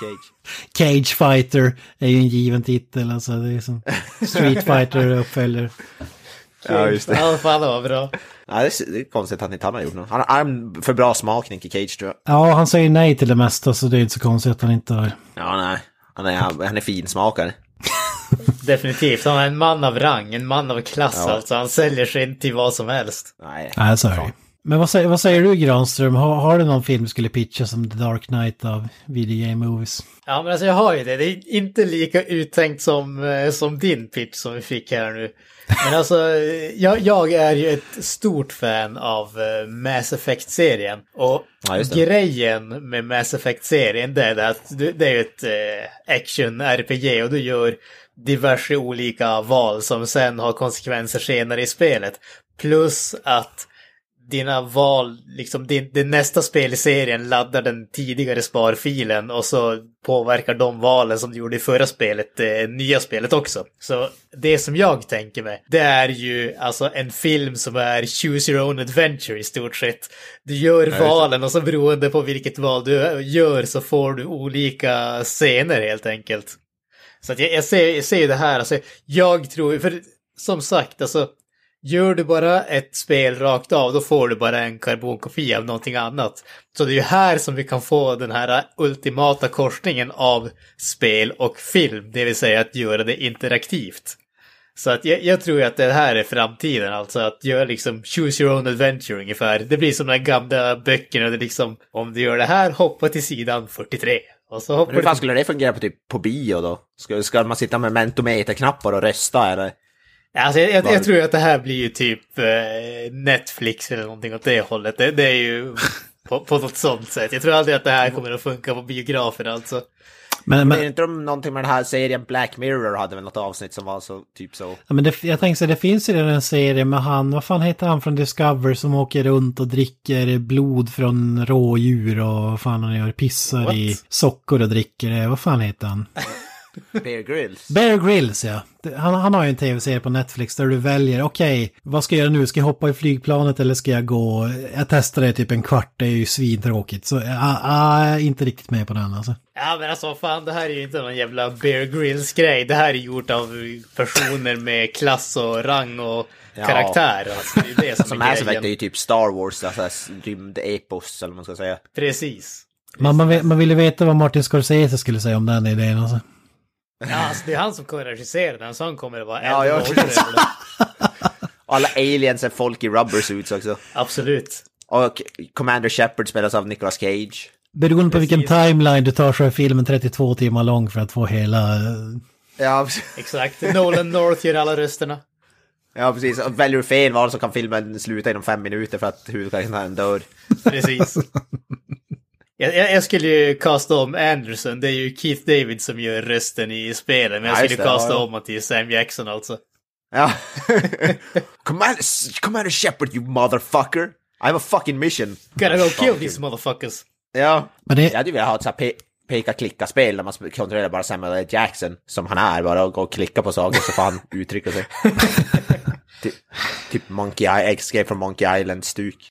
Cage. Cage Fighter är ju en given titel, alltså det är som Street *laughs* Fighter uppföljare. Ja, just det. Ja, fan det var bra. Ja, det, är, det är konstigt att han inte han har gjort något. Han har för bra smak, Nicky Cage, tror jag. Ja, han säger nej till det mesta så det är inte så konstigt att han inte har... Ja, nej. Han är, han är finsmakare. *laughs* Definitivt. Han är en man av rang, en man av klass Ja. alltså. Han säljer sig inte till vad som helst. Nej. Nej, så är det. Men vad säger, vad säger du Granström? Har, har du någon film du skulle pitcha som The Dark Knight av Video Game Movies? Ja, men alltså jag har ju det. Det är inte lika uttänkt som, eh, som din pitch som vi fick här nu. Men alltså, eh, jag, jag är ju ett stort fan av eh, Mass Effect-serien. Och Ja, grejen med Mass Effect-serien det är det att du, det är ju ett action-RPG och du gör diverse olika val som sen har konsekvenser senare i spelet. Plus att dina val, liksom din, det nästa spel i serien laddar den tidigare sparfilen och så påverkar de valen som du gjorde i förra spelet, det nya spelet också. Så det som jag tänker mig, det är ju alltså en film som är choose your own adventure i stort sett. Du gör valen och så beroende på vilket val du gör så får du olika scener helt enkelt. Så att jag, jag ser ju det här, alltså jag tror, för som sagt, alltså Gör du bara ett spel rakt av, då får du bara en karbonkopia av någonting annat. Så det är ju här som vi kan få den här ultimata korsningen av spel och film, det vill säga att göra det interaktivt. Så att jag, jag tror att det här är framtiden, alltså att göra liksom choose your own adventure ungefär. Det blir som de gamla böckerna, det liksom om du gör det här, hoppa till sidan 43. Och så hoppar Men hur fan skulle det fungera på, typ, på bio då? Ska, ska man sitta med mentometerknappar och rösta eller? Alltså, jag, jag, jag tror att det här blir ju typ eh, Netflix eller någonting åt det hållet. Det, det är ju *laughs* på, på något sånt sätt. Jag tror aldrig att det här kommer att funka på biografer alltså. Men, Men är men, inte de någonting med den här serien Black Mirror hade väl något avsnitt som var så, typ så? ja, men det, jag tänker så det finns ju redan en serie med han, vad fan heter han från Discover som åker runt och dricker blod från rådjur och vad fan han gör, pissar What? i sockor och dricker det. Vad fan heter han? *laughs* Bear Grylls? Bear Grylls ja. Han, han har ju en tv-serie på Netflix där du väljer, okej, vad ska jag göra nu? Ska jag hoppa i flygplanet eller ska jag gå? Jag testade det typ en kvart, det är ju svintråkigt. Så jag är inte riktigt med på den alltså. Ja men alltså fan, det här är ju inte någon jävla Bear Grylls grej. Det här är gjort av personer med klass och rang och Ja. karaktär. Alltså, det är det som Som är Mass Effect är ju typ Star Wars, alltså rymdepos eller vad man ska säga. Precis. Man, man, vill- man ville veta vad Martin Scorsese skulle säga om den idén alltså. Ja, alltså, det är han som kommer att regissera den, så han kommer att vara Ja, och jag-. *laughs* Alla aliens är folk i rubber suits också. Absolut. Och Commander Shepard spelas av Nicolas Cage. Beroende på vilken Precis. timeline du tar så är filmen 32 timmar lång för att få hela... eh, Ja, Exakt. Nolan North gör alla rösterna. ja precis. Och väljer du fel val så kan filmen sluta inom fem minuter för att huvudkaraktären dör. Precis. *laughs* Jag, jag, skulle ju kasta om Anderson, det är ju Keith David som gör rösten i spelet, men jag Ja, skulle kasta ja, ja. om honom till Sam Jackson alltså. Ja. *laughs* Commander, Commander Shepard you motherfucker! I have a fucking mission. Gotta go kill these motherfuckers. Ja. Men det, Jag hade velat ha ett sånt här pe- peka-klicka-spel där man kontrollerar bara Samuel L. Jackson som han är, bara och gå och klicka på saker så får han *laughs* uttrycka sig. Ty- typ Monkey Island, Escape from Monkey Island-stuk.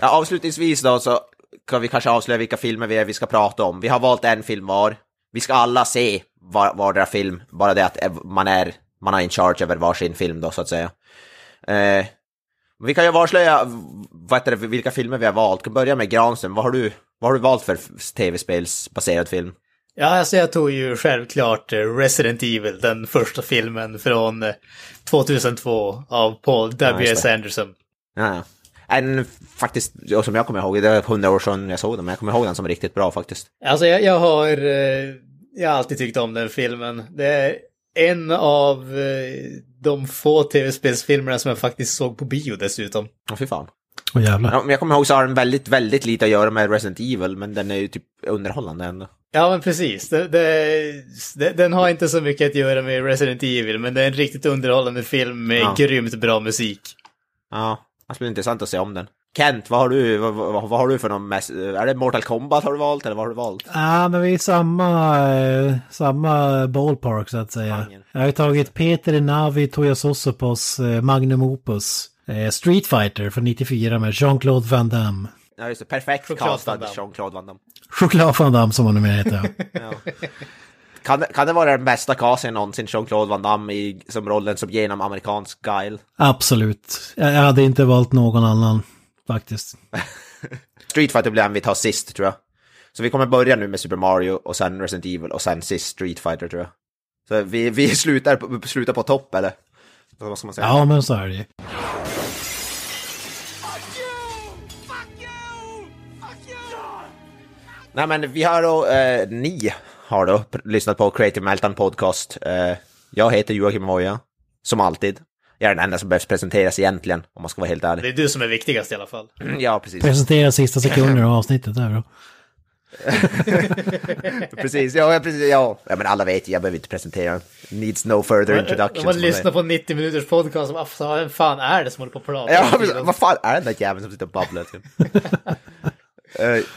Ja, avslutningsvis då så kan vi kanske avslöja vilka filmer vi, är vi ska prata om. Vi har valt en film var. Vi ska alla se var, vardera film, bara det att man är, man är in charge över varsin film då så att säga. Eh, vi kan ju avslöja vad det, vilka filmer vi har valt. Vi kan börja med Granström. Vad har du, vad har du valt för tv-spelsbaserad film? Ja, alltså jag tog ju självklart eh, Resident Evil, den första filmen från 2002 eh, av Paul W.S. Ja, Anderson. Ja, ja. En faktiskt, som jag kommer ihåg, det är hundra år sedan jag såg den, men jag kommer ihåg den som riktigt bra faktiskt. Alltså jag, jag har, eh, jag har alltid tyckt om den filmen. Det är en av de få tv-spelsfilmerna som jag faktiskt såg på bio dessutom. Åh, fy fan. Åh jävlar. Ja, men jag kommer ihåg så har den väldigt, väldigt lite att göra med Resident Evil, men den är ju typ underhållande ändå. Ja, men precis. Det, det, det, den har inte så mycket att göra med Resident Evil, men det är en riktigt underhållande film med Ja. grymt bra musik. Ja, det skulle bli intressant att se om den. Kent, vad har du, vad, vad, vad har du för någon mest, är det Mortal Kombat har du valt eller vad har du valt? Ja, men vi är i samma, eh, samma ballpark så att säga. Genren. Jag har tagit Peter Navi Toyososopos eh, Magnum Opus. Eh, Street Fighter från 94 med Jean-Claude Van Damme. Ja, just det, perfekt castad Van Damme. Jean-Claude Van Damme. Choklad Van Damme som han numera heter. *laughs* Ja. Kan, det- kan det vara den bästa casten någonsin, Jean-Claude Van Damme i, som rollen som genom amerikansk guile? Absolut. Jag jag hade inte valt någon annan faktiskt. *laughs* Street Fighter blir den vi tar sist tror jag. Så vi kommer börja nu med Super Mario och sen Resident Evil och sen sist Street Fighter tror jag. Så vi, vi *laughs* slutar, på- slutar på topp eller? Eller Vad ska man säga? Ja, men så är det ju. Nej men vi har då, eh, ni har då pr- lyssnat på Creative Meltdown Podcast. Eh, jag heter Joakim Moja, som alltid. Jag är den enda som behövs presenteras egentligen, om man ska vara helt Det ärlig. är du som är viktigast i alla fall. Ja, precis. Presentera sista sekunder av avsnittet där då. *laughs* precis, ja, ja, precis, ja. ja. men alla vet jag behöver inte presentera. Needs no further introduction. Om man man lyssnar på 90 minuters podcast, vad fan vem fan är det som håller på att prata? Ja, vad fan är den där jäveln som sitter och babblar? Typ? *laughs*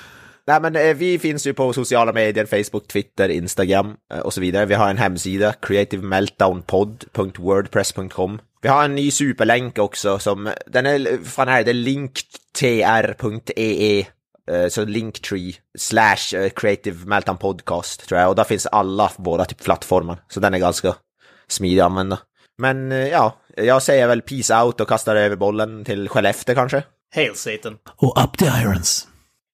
Nej, men eh, vi finns ju på sociala medier, Facebook, Twitter, Instagram eh, och så vidare. Vi har en hemsida, creativemeltdownpod.wordpress.com. Vi har en ny superlänk också som, den är, fan är det, linktr.ee eh, så Linktree slash Creative Meltdown Podcast tror jag och där finns alla våra typ plattformar så den är ganska smidig att använda. Men ja, jag säger väl peace out och kastar över bollen till Skellefteå kanske. Hail Satan. Och Up the Irons.